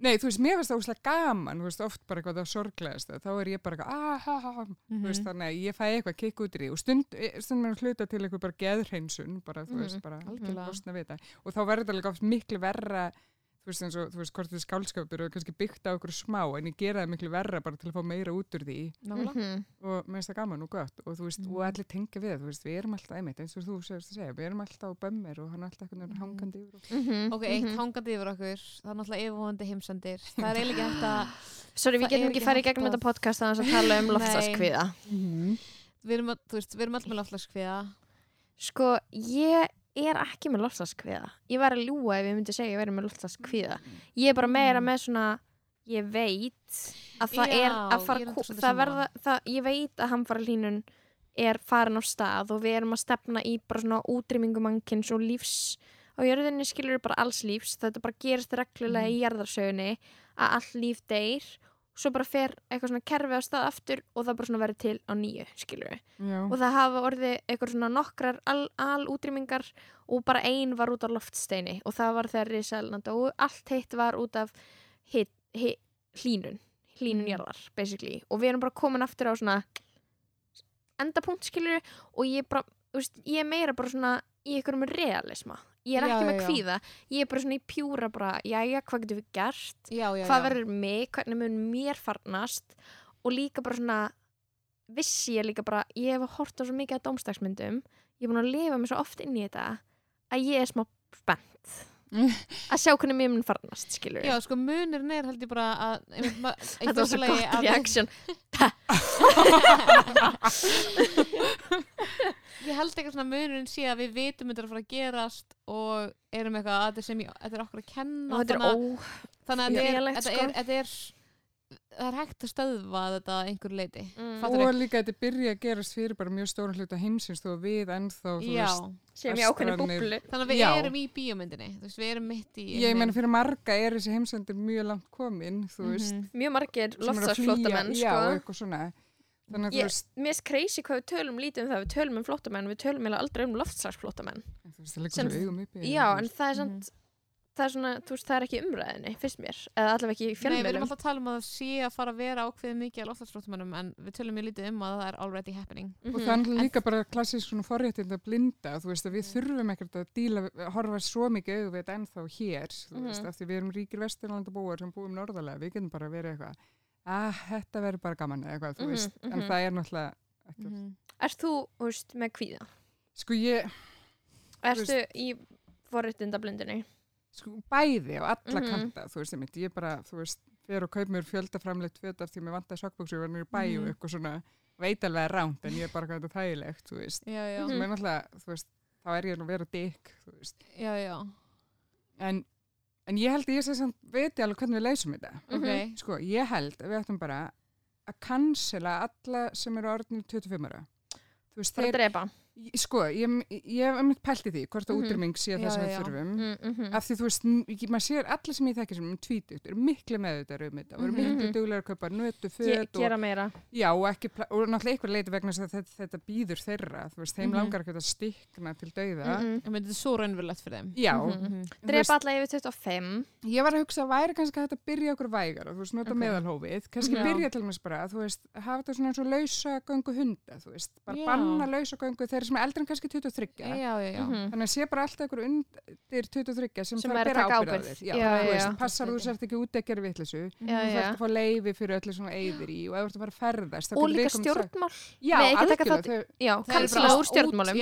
nei, þú veist, mér finnst það óslega gaman, þú veist, oft bara eitthvað það sorglegast, þá er ég bara eitthvað, ah, ha, ha, þú veist, Mhm. þannig að ég fæ eitthvað kikk út í því og stund, stund mér hluta til eitthvað bara geðhreinsun, bara, þú Mhm, veist, bara algjörlega. losna við það. Og þá verður það líka oft miklu verra, þú veist, eins og, þú veist, hvort þetta skálskapur og kannski byggt á okkur smá, en ég gera það miklu verra bara til að fá meira út úr því Nákvæmlega. Mhm. og mér finnst það gaman og gott og þú veist, Mhm. og allir tengja við, þú veist, við erum alltaf einmitt, eins og þú segist að segja, við erum alltaf á bömmir og hann er alltaf einhvern veginn Mhm. hangandi yfir okkur. Mhm, Ok, eitt mhm. hangandi yfir okkur það er náttúrulega yfirvóðandi heimsendir það er eiginlega ekki hægt að Sorry, við Það getum ekki farið í gegnum þetta podcast að að tala um Nei. loftslaskviða. við erum, öll- þú veist, við erum öll með loftslagskviða Sko, ég er ekki með loftslaskviða. Ég væri að ljúa ef ég myndi segja að ég væri með loftslaskviða. Ég er bara meira Mm. með svona, ég veit að það er Já, að fara ég er að enda ko- svolítið það verða, það, ég veit að hamfara hlínun er farin á stað og við erum að stefna í bara svona útrýmingu mannkins og lífs á jörðinni skilur bara alls lífs þetta bara gerist reglulega Mhm. í jarðarsögunni að all líf deyr svo bara fer eitthvað svona kerfi á stað aftur og það bara svona verður til á nýju skilur Já. og það hafa orðið eitthvað svona nokkrar al, alútrýmingar og bara ein var út af loftsteini og það var þegar risalanda og allt hitt var út af hit, hit, hlínun hlínun Mm. basically og við erum bara komin aftur á svona endapunkt skilur og ég bara, veist, ég er meira bara svona í einhverjum realisma ég er Já, ekki já, með já. kvíða, ég er bara svona í pjúra bara, jæja, hvað getum við gert? Já, já, hvað já. verður mig, hvernig mun mér farnast? Og líka bara svona vissi ég líka bara ég hef hort á svo mikið að dómstagsmyndum ég er búin að lifa mig svo oft inn í þetta að ég er smá spennt að sjá hvernig mér mun farnast skilur Já, sko munurinn er held ég bara að þetta var svo gott reaction Ég held eitthvað svona munurinn sé að við vitum þetta er að fara að gerast og erum eitthvað að þetta, sem ég, þetta er okkur að kenna og þetta er þannig, ó að- þannig að þetta er, félegt, þetta sko. er, þetta er það er hægt að stöðva þetta að einhver leiti Mm. Og líka þetta byrja að gerast fyrir bara mjög stóran hluta heimsins þó að við ennþá þú Já, veist, sem ég Vestrarnir- búblu þannig að við Já. erum í bíómyndinni þú veist, við erum mitt í ég meina fyrir marga er þessi heimsendur mjög langt komin veist, Mhm. mjög margir að já, sko. eitthvað svona þannig að Ég- þú veist, mér er crazy hvað við tölum lítið um það við tölum um flóttamenn, við tölum eiginlega aldrei um loftsagsflóttamenn þú veist það liggur svo augum uppi já, en það er samt það er svona, þú veist, það er ekki umræðinni fyrst mér, eða allavega ekki í Nei, við erum alltaf að tala um að það sé að fara að vera ákveðið mikið að loftlagsflóttamennum en við tölum mjög lítið um að það er already happening. Og Mhm. það er náttúrulega líka bara klassísk svona forréttind að blinda, þú veist að við þetta verið verður bara gaman eða eitthvað, þú Mhm, veist, en mhm. það er náttúrulega ekki, Mhm. Erst þú, þú veist, með kvíða? sko ég, Erstu í forréttindablindinni? sko bæði á alla Mhm. kanta, þú veist, ég, ég bara, þú veist, fyrir að kaup mér fjöldaframleitt föt af því að mér vantaði sokkbóksu og var nýri bæ og eitthvað svona, veit alveg að ránt, en ég er bara hvað þetta þægilegt, þú veist, Já, já, þú veist, þá er ég nú að vera dykk, þú veist, já, já en, en ég held að ég sé samt viti alveg hvernig við leysum þetta. Mhm. Ok, Sko, ég held að við ættum bara að cancela alla sem eru orðinir 25 ára. Þú veist, þeir? Sko, ég, ég hef einmitt pælt í því hvort að Mhm. útrýming sé Já, það sem við þurfum. Mm -hmm. Af því þú veist, maður sér allir sem ég þekki sem um tvítut, eru miklu með þetta um þetta og eru Mhm. miklu duglega að kaupa nötu, Ge föt og, gera meira. já, og, ekki, og náttúrulega eitthvað leiti vegna þess að þetta, þetta býður þeirra, þú veist, þeim Mhm. langar ekki að stikna til dauða. Mm ég myndi þetta er svo raunverulegt fyrir þeim Já, Mhm. Drepa alla yfir 25. Ég var að hugsa að væri kannski að byrja okkur vægar og þú veist, nota Ok. meðalhófið, kannski Já. byrja til þetta og lausa sem er eldri en kannski 23, Já, já, já Mhm. þannig að sé bara alltaf ykkur undir 23 sem, Sem þarf að bera taka ábyrgð á ábyrgð. þér, Já, já, já, þú já. veist, passar þú sért ekki út gera vitlisu, Já, þú já. þarf að fá leifi fyrir öllu svona eyðir í og ef þú ert að fara að ferðast, Og líka stjórnmál. Bara úr stjórnmálum.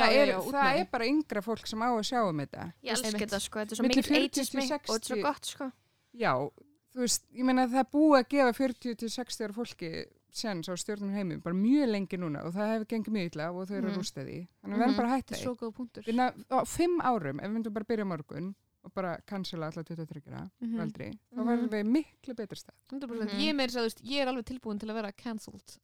það, er, bara yngra fólk sem á að sjá um þetta. Ég Einmitt. þetta sko, þetta er svo mikil 40 ageismi til og þetta er svo 60. gott sko. Já, þú veist, ég meina að það búið að gefa 40 til 60 ára fólki sens á stjórnum heimum, bara mjög lengi núna og það hefur gengið mjög illa og þau eru Mhm. að rústa því. Þannig að við erum Mhm. bara að hætta því. svo góð punktur Við ná- Á fimm árum, ef við myndum bara að byrja morgun og bara cancela alla 23 Mhm. veldri, þá Mhm. verðum við miklu betri stað. 100% Mhm. Ég er meira að ég er alveg tilbúin til að vera cancelled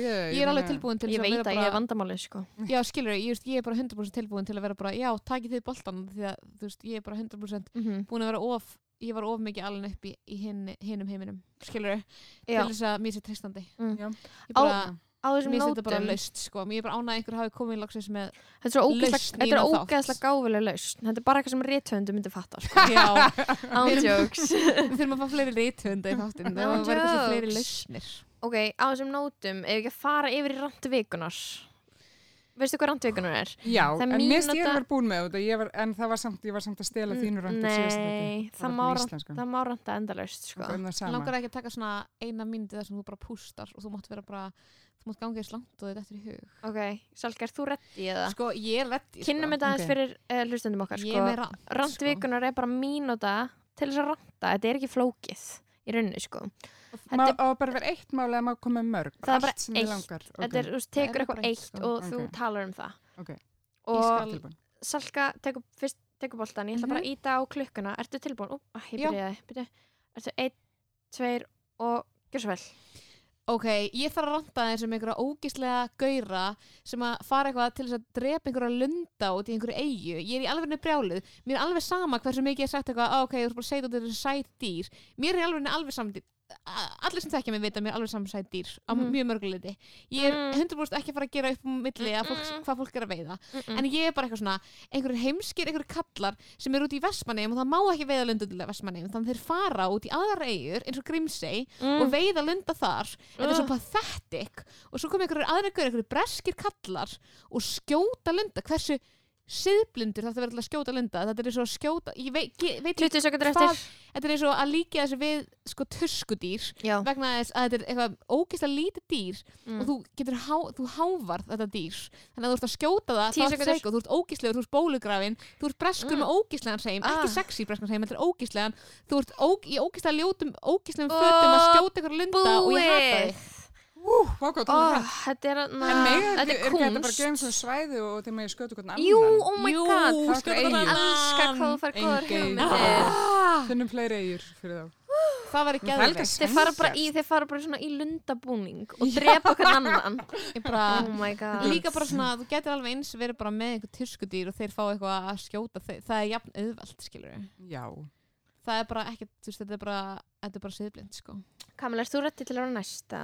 ég, Ég er alveg tilbúin til Ég þess veit vera að ég er vandamálið sko. Já, skilur ég, ég, ég er bara 100% tilbúin til að vera bara, já, takið þið boltan því að, veist, ég er bara 100% Mhm. búin að vera of, ég var of mikið alveg upp í, í hinn, hinnum heiminum, skilur til Já, þess að mér sé tristandi Mm. Já. Ég bara, á þessum mér sé þetta bara laust, sko mér er bara ánað að einhver hafi komið í loksins með er í þetta er ógeðslega gáfileg lausn. Þetta er bara eitthvað sem rithöndu myndi fatta sko. Já, Án Við erum- jokes. við þurfum að fá fleiri rithönda í þáttinn No það var eitthvað svo fleiri lausnir Ok, á þessum nótum, ef ekki að fara yfir í randvikunar. Veistu hvað randvikunar er? Já, Það er en mér mínúta- var búin með þetta, ég var, en það var samt, ég var samt að stela þínu síðast Nei, það má, rand, það má randa endalaust sko. það sama. langar ekki að taka svona eina myndi þar sem þú bara pústar og þú mátt vera bara þú mátt ganga í slant og þetta eftir í hug Ok, Salka, er þú reddi það? sko, ég er reddi Kynnum þetta aðeins fyrir uh, hlustendum okkar sko. með rand Randvikunar er bara mínúta til þess að randa, þetta er ekki flókið í rauninni sko. Má, Þetta, á bara vera eitt mál eða má koma mörg, Það er bara eitt. þetta er, þú tekur er eitthvað eitt, eitt og þú Ok. talar um það Ok. og. Salka tekur fyrst tekur boltan, ég ætla Mhm. bara að íta á klukkuna Ertu tilbúin? Ú, ah, ég byrjaði, byrjaði Ertu einn, tveir og gjör svo vel Ok, ég þarf að ranta þess um einhverja ógislega gaura sem að fara eitthvað til þess að drepa einhverja lunda út í einhverju eigu. Ég er í alveg brjáluð. Mér er alveg sama hversu mikið ég er sagt eitthvað, "Á, ok, þú er bara að segja út þessu sæt dýr. Mér er í alveg alveg saman allir sem þekkja mig vita að mér er alveg saman sæt dýr á Mhm. mjög mörguleiti. Ég er Mm. 100% ekki að fara að gera upp um milli að fólk, Mm-mm. hvað fólk er að veiða. Mm-mm. En ég er bara eitthvað svona, einhverjir heimskir, einhverjir kallar sem eru út í Vestmanneum og það má ekki veiða lunda til Vestmanneum. Þannig þeir fara út í aðra eigur eins og Grímsey og mm. veiða lunda þar þetta er svo Ugh. pathetic og svo kom einhverjir aðra ykkur, einhverjir breskir kallar og skjóta lunda hversu siðblindur verður til að skjóta lunda þetta er eins og að skjóta ég veit, ég, veit ekki 20 sekundur hvað eftir þetta er eins og að líka þessu við sko tuskudýr Já, vegna þess að þetta er eitthvað ógeðslega lítið dýr mm. og þú getur há, þú hávar þetta dýr þannig að þú ert að skjóta það þá ert sekúndur. seiko, þú ert ógeðslegur, þú ert bólugrafin þú ert breskur Mm. með ógeðslegan ekki Ah. sexy breskan seim, þetta er ógeðslegan þú ert ó, í ógeðslega ljótum ógeðslegum fötum að skjóta ég Ú, vákvæmt, Ó, oh, þetta er En na, mega, þetta er er ekki þetta bara kunst. gefum svona svæði og þegar maður skötu hvernig annan? Jú, oh my Jú, god. Það er skjóta eyju. þarna Elskar hvað þú fær góðar hugmyndir. Ah, Finnum fleiri eigur fyrir þá. það er líka geðveikt. Þeir fara bara í, þeir fara bara svona í lundabúning og drepa hvern annan. Ég bara, Oh my god. Líka bara svona, þú getur alveg eins verið bara með einhver tyskudýr og þeir fá eitthvað að skjóta. Þeir, það er jafn auðvelt, skilur Já. það er bara ekkert, þú veist, þetta er bara þetta er bara siðblind, sko. Kamil, erst þú rétti til að vera næsta?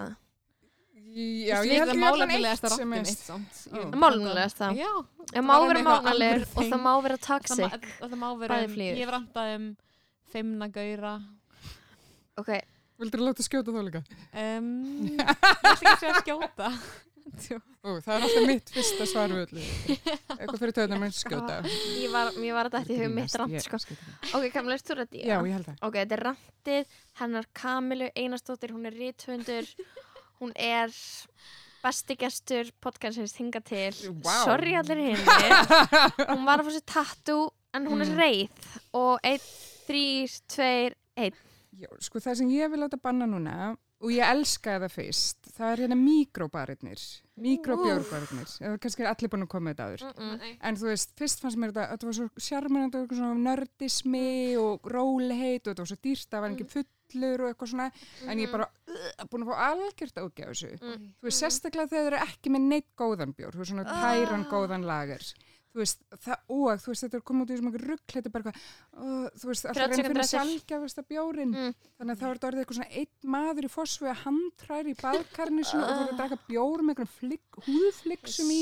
Já, ég veist, held það ég er allan eitt sem er... eitt. Ég- Málefnilegasta? Já, Það má um vera alvöru og það má vera það, toxic það má vera, um, ég hef rantað um feimna gaura Ok, Vildur þú láta skjóta þá líka? um, ég ætla ekki að segja skjóta. Ó, það er alltaf mitt fyrsta svar við öllu. Eitthvað fyrir töðunar með skjóta. ég var, ég var að þetta í hug mitt rant Ég- sko. Ok, Kamil, erst þú rétti? Já, ég held það. Ok, þetta er rantið hennar Kamilu Einarsdóttir, hún er rithundur hún er besti gestur podcastins hinga til. Vá. sorry allir hinn hún var að fá sér tattoo en hún er Mm. reið. Og 1, 3, 2, 1 Já, sko það sem ég vil láta banna núna og ég elska það fyrst, það er hérna mikróbarinnir, mikrobjórbarinnir, eða kannski er allir búin að koma þetta áður. Mm-mm. En þú veist, fyrst fannst mér þetta, þetta var svo sjarmennandi og nördismi og róleheit og þetta var svo dýrst, það var ekki fullur og eitthvað svona, en ég er bara uh, búin að fá algjört ágjá þessu. Mm. Þú veist, sérstaklega þegar þeir eru ekki með neitt góðan bjór, þú veist, svona tæran Ah. góðan lager. Þú veist, það, og þú veist, þetta er komið út í svona rugg, þetta er bara eitthvað, uh, þú veist, alltaf 30 reyna að finna sekúndur eftir. sjálfgjafasta bjórin. Mm. Þannig að þá er þetta orðið eitthvað svona einn maður í fósfu að handtræri í baðkarni og þú ert að drakka bjór með einhverjum flik, húðfliksum í.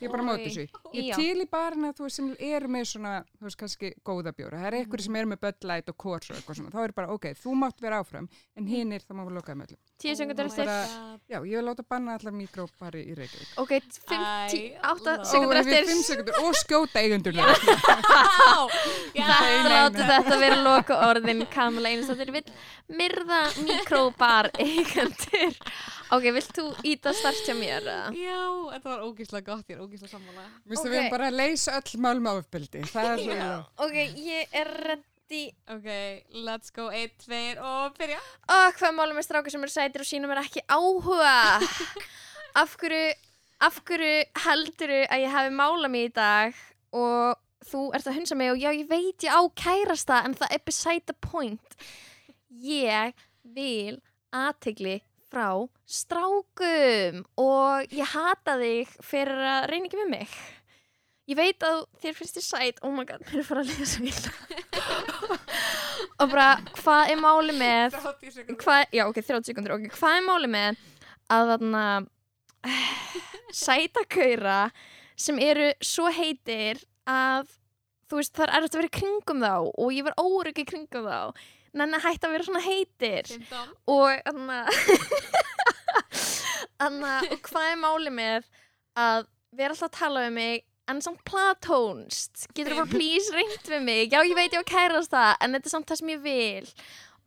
Ég er bara á móti Oj. þessu. Ég er til í barina þú veist sem eru með svona, þú veist kannski góða bjóra. Það er einhverju sem eru með Light og Coors og eitthvað svona. Þá er bara, ok, þú mátt vera áfram en hinn er, það má við lokaði með öllum. 10 sekundur Oh Já, ég vil láta banna allar mikrópari í Reykjavík. ok, 50, 8 love. sekundur eftir og skjóta. Þetta Nei, nei, láti nei. þetta vera loka orðin Kamila Einarsdóttir vill myrða mikróbar eigendur Ok, vilt þú íta start hjá mér? eða? Já, þetta var ógíslega gott, ég er ógíslega sammála Vistu, Ok. við erum bara að leysa öll mál með ofbeldi. Það er svo Ok, ég er ready Ok, let's go, 1, 2 og byrja Ó, hvað málum er strákar sem eru sætir og sínum er ekki áhuga Af hverju Af hverju helduru að ég hafi mála mig í dag og þú ert að hunsa mig og já, ég veit ég á kærasta en það er beside the point. Ég vil aðtegli frá strákum og ég hata þig fyrir að reyna ekki með mig. Ég veit að þér finnst þið sæt. Oh my god, mér er fara að liða svo illa og bara, hvað er máli með 30 sekundur já ok, 30 sekundur ok, hvað er máli með að þarna sætakaura sem eru svo heitir að þú veist það er erfitt að vera kringum þá og ég var órygg í kringum þá. Nenni að hætta að vera svona heitir. 15 og þarna, og hvað er máli með að vera alltaf að tala við mig en samt platónst? Getur þú bara please reynd við mig? Já ég veit ég á að kærast það en þetta er samt það sem ég vil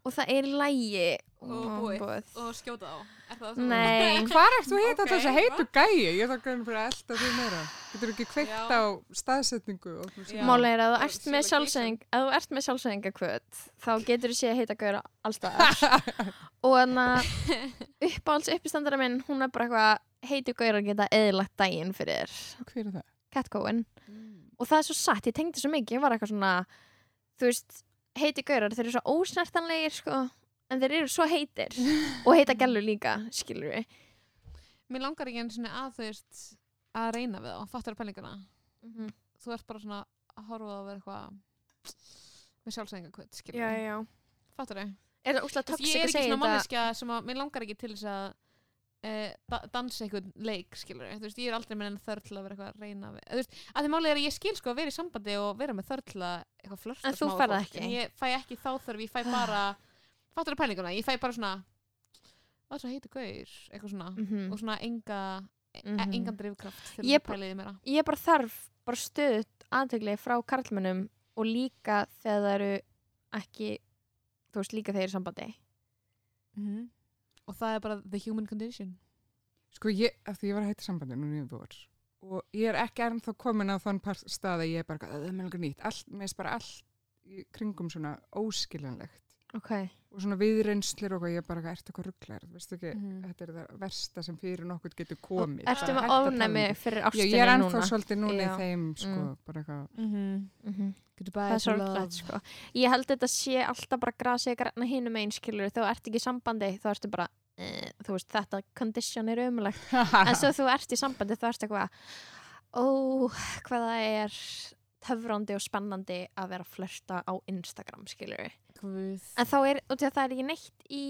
og það er lægi og búið og skjóta á Er það það? Nei. Hvar ert þú að heita Ok, þess að heitu gæi? Ég þarf grunn fyrir að elda því meira. Getur ekki kveikt Já. á staðsetningu og þú Já. Máli er að þú er ert með sjálfsæðing ef þú ert með sjálfsæðingakvöt þá getur þú sé að heita gauðra allstaðar og þannig að uppáhalds uppistandara minn hún er bara eitthvað heiti gauðra geta eðlagt daginn fyrir Hver er það? Catcoin og það er svo satt, ég tengdi svo mikið ég var eitthvað svona þú veist, heiti gaurar þeir eru svo ósnertanlegir sko en þeir eru svo heitir og heita gælur líka, skilur við Mér langar ekki einu sinni að þú veist að reyna við þá, fattar pælinguna? Þú ert bara svona að horfa að vera eitthvað með sjálfsæðingakvöld, skilur já fattar þau? Ég er ekki svona þetta? manneskja sem að mér langar ekki til þess að uh, da dansa einhvern leik, skilur þú veist, ég er aldrei með enn þörl að vera eitthvað að reyna við, veist, að því málið er að ég skil sko að vera í sambandi og vera með þörl að eitthvað flörta En þú smá við færð það fólk, ekki? en ég fæ ekki þá þörf, ég fæ bara fattar þau pælinguna, ég fæ bara svona það heitir gaur, eitthvað svona Mhm. og svona enga e Mhm. engan drifkraft til Ég ég bara þarf bara stöðut aðtegli frá karlmennum og líka þegar það eru ekki þú veist líka þegar þeir eru í sambandi Mhm. Og það er bara the human condition. Sko ég, af því ég var að hætta sambandi núna í vor. Og ég er ekki ennþá komin á þann stað að ég er bara, það er langar nýtt. Allt, mér finnst bara allt í kringum svona óskiljanlegt. Ok, og svona viðreynslur og ég er bara, ertu eitthvað rugglar, veistu ekki, Mhm. þetta er það versta sem fyrir nokkur getur komið. ertu með hætta að tala um ofnæmi þetta. fyrir Já, ég er ennþá núna. svolítið núna í þeim, sko, Mm. bara eitthvað, mm Mhm. goodbye það er sorglegt sko. Ég held þetta sé alltaf bara grasið græna hinum einn skilur þegar þú ert ekki sambandi þá ertu bara þú veist þetta condition er umulegt en svo þú ert í sambandi þá ertu eitthvað ó hvað það er töfrandi og spennandi að vera að flörta á Instagram skilur Guð. en þá er, að það er ekki neitt í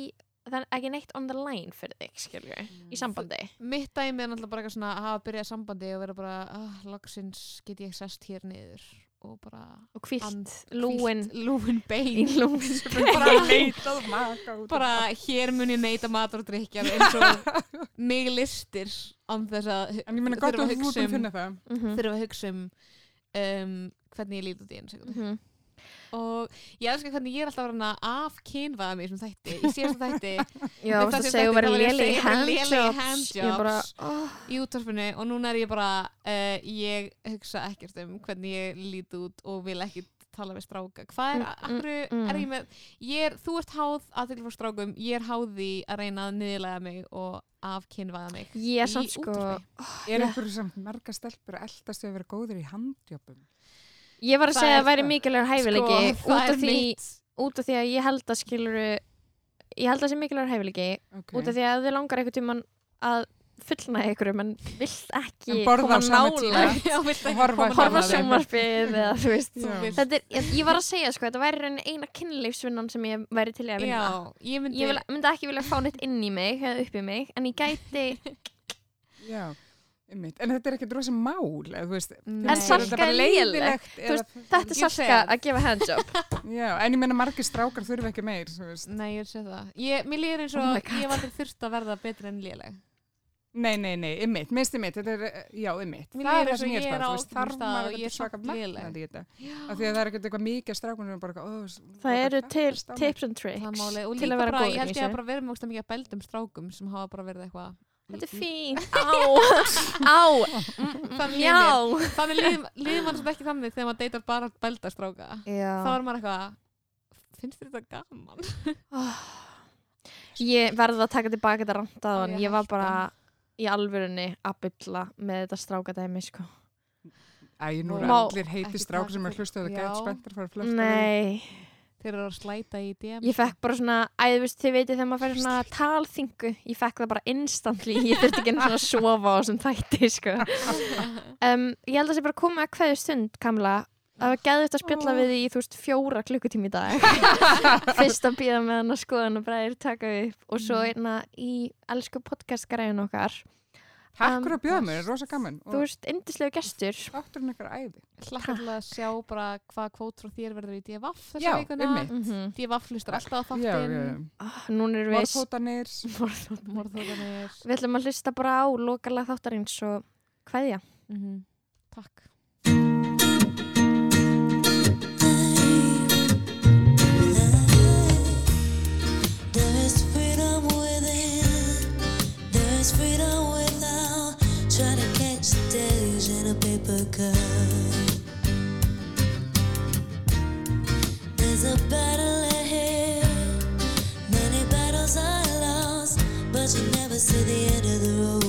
það er ekki neitt on the line fyrir þig skilur Mm. í sambandi mitt dæmi er náttúrulega bara eitthvað svona að hafa byrjað sambandi og vera bara, ah, loksins get ég sest hér niður og bara og kvílt And- lúin lúin bein lúin bara, af bara hér mun ég neita matur og drikjar eins og mig listir án þess að En ég meina gott þurfa að hugsa að um, finna það. Mhm, þurfa að hugsa um um, hvernig ég lít út í einu sekundu mhm. Og ég elskar hvernig ég er alltaf að reyna af kynvaða mig sem þætti, í síðasta þætti já, þú það sem segja að vera ég að léleg handjobs ég oh, í útvarfinu og núna er ég bara uh, ég hugsa ekkert um hvernig ég lít út og vil ekki tala við stráka hvað er, Mm, mm, akkur mm. er ég með ég er, þú ert háð aðtekli frá strákum ég er háð því að reyna að niðurlega mig og afkynvaða mig ég er í samt sko útvarpi. Er Já. einhverju samt marga stelpur að eldast að vera góður í handjöpum? Ég var að Það segja að væri það. mikilvægur hæfileiki sko, út, það af því, út af því að ég held að skiluru ég held að það sé mikilvægur hæfileiki Okay. út af því að þið langar einhvern tímann að fullnaði ykkur menn vilt ekki En borða koma nála ekki horfa er, ég, var að segja sko, þetta væri eina kynleifsvinnan sem ég væri til í að vinna. Já, ég myndi ég vil, myndi ekki vilja fá neitt inn í mig eða upp í mig, en ég gæti Já, einmitt. En þetta er ekkert rosa mál, eða þú veist. En Salka er leiðilegt, Þú veist, eða- þetta er Ég salka að gefa handjob Já, en ég meina margir strákar þurfi ekki meir, þú veist. Nei, ég sé það ég, Mér líður eins og Oh ég aldrei þurft að verða betri en léleg Nei, nei, nei, einmitt, minnst einmitt, þetta er, já, einmitt. Mér það er það eins og sem ég ég er þarf stað maður ég er svaka í þetta. Af því að það er ekkert eitthvað mikið strákunum og bara, ó, það eru til tips and tricks til að vera bara, góður ég í held ég þessu. að með ógeðslega mikið að beldum strákum sem hafa bara verið eitthvað þetta er fín, á á, Þannig já. Þannig líður mann svolítið ekki þannig þegar maður deytar bara belda stráka þá já er maður eitthvað finnst þér þetta gaman? ég verði að taka tilbaka þetta randaðan ég ég var bara í alvörunni að bylla með þetta strákadæmi sko. Æ, nú Má allir heiti taka sem er og Já. gett spenntar fyrir að flösta nei Þeir eru að slæta í DM Ég fekk bara svona, æðu veist, þið veitir þegar maður fær svona talþingu, ég fekk það bara instantly, ég þurfti ekki svona að sofa á þessum þætti, sko. Um, ég held að það sé bara komið að hverju stund, Kamla, að við geðum þetta að spjalla við í, þú veist, fjóra klukkutími í dag. Fyrst að býða með hann að skoðan og bræðir taka upp og svo einna í elsku podcastgræðin okkar. Takk Um, fyrir að bjóða mér, það er rosa gaman. Þú veist, indislegu gestur. þátturinn ykkar æði. Hlakka til að sjá bara hvað kvót frá þér verður í DFF þessa Já, vikuna einmitt. Mm -hmm. DFF hlustar alltaf á Já, já, þáttinn Ah, Núna erum við... Morðhótanir. Morðhóðanir Við ætlum að hlusta bara á lokalega þáttarins og hvaðja. Mhm. Takk There's a battle ahead, many battles are lost, but you never see the end of the road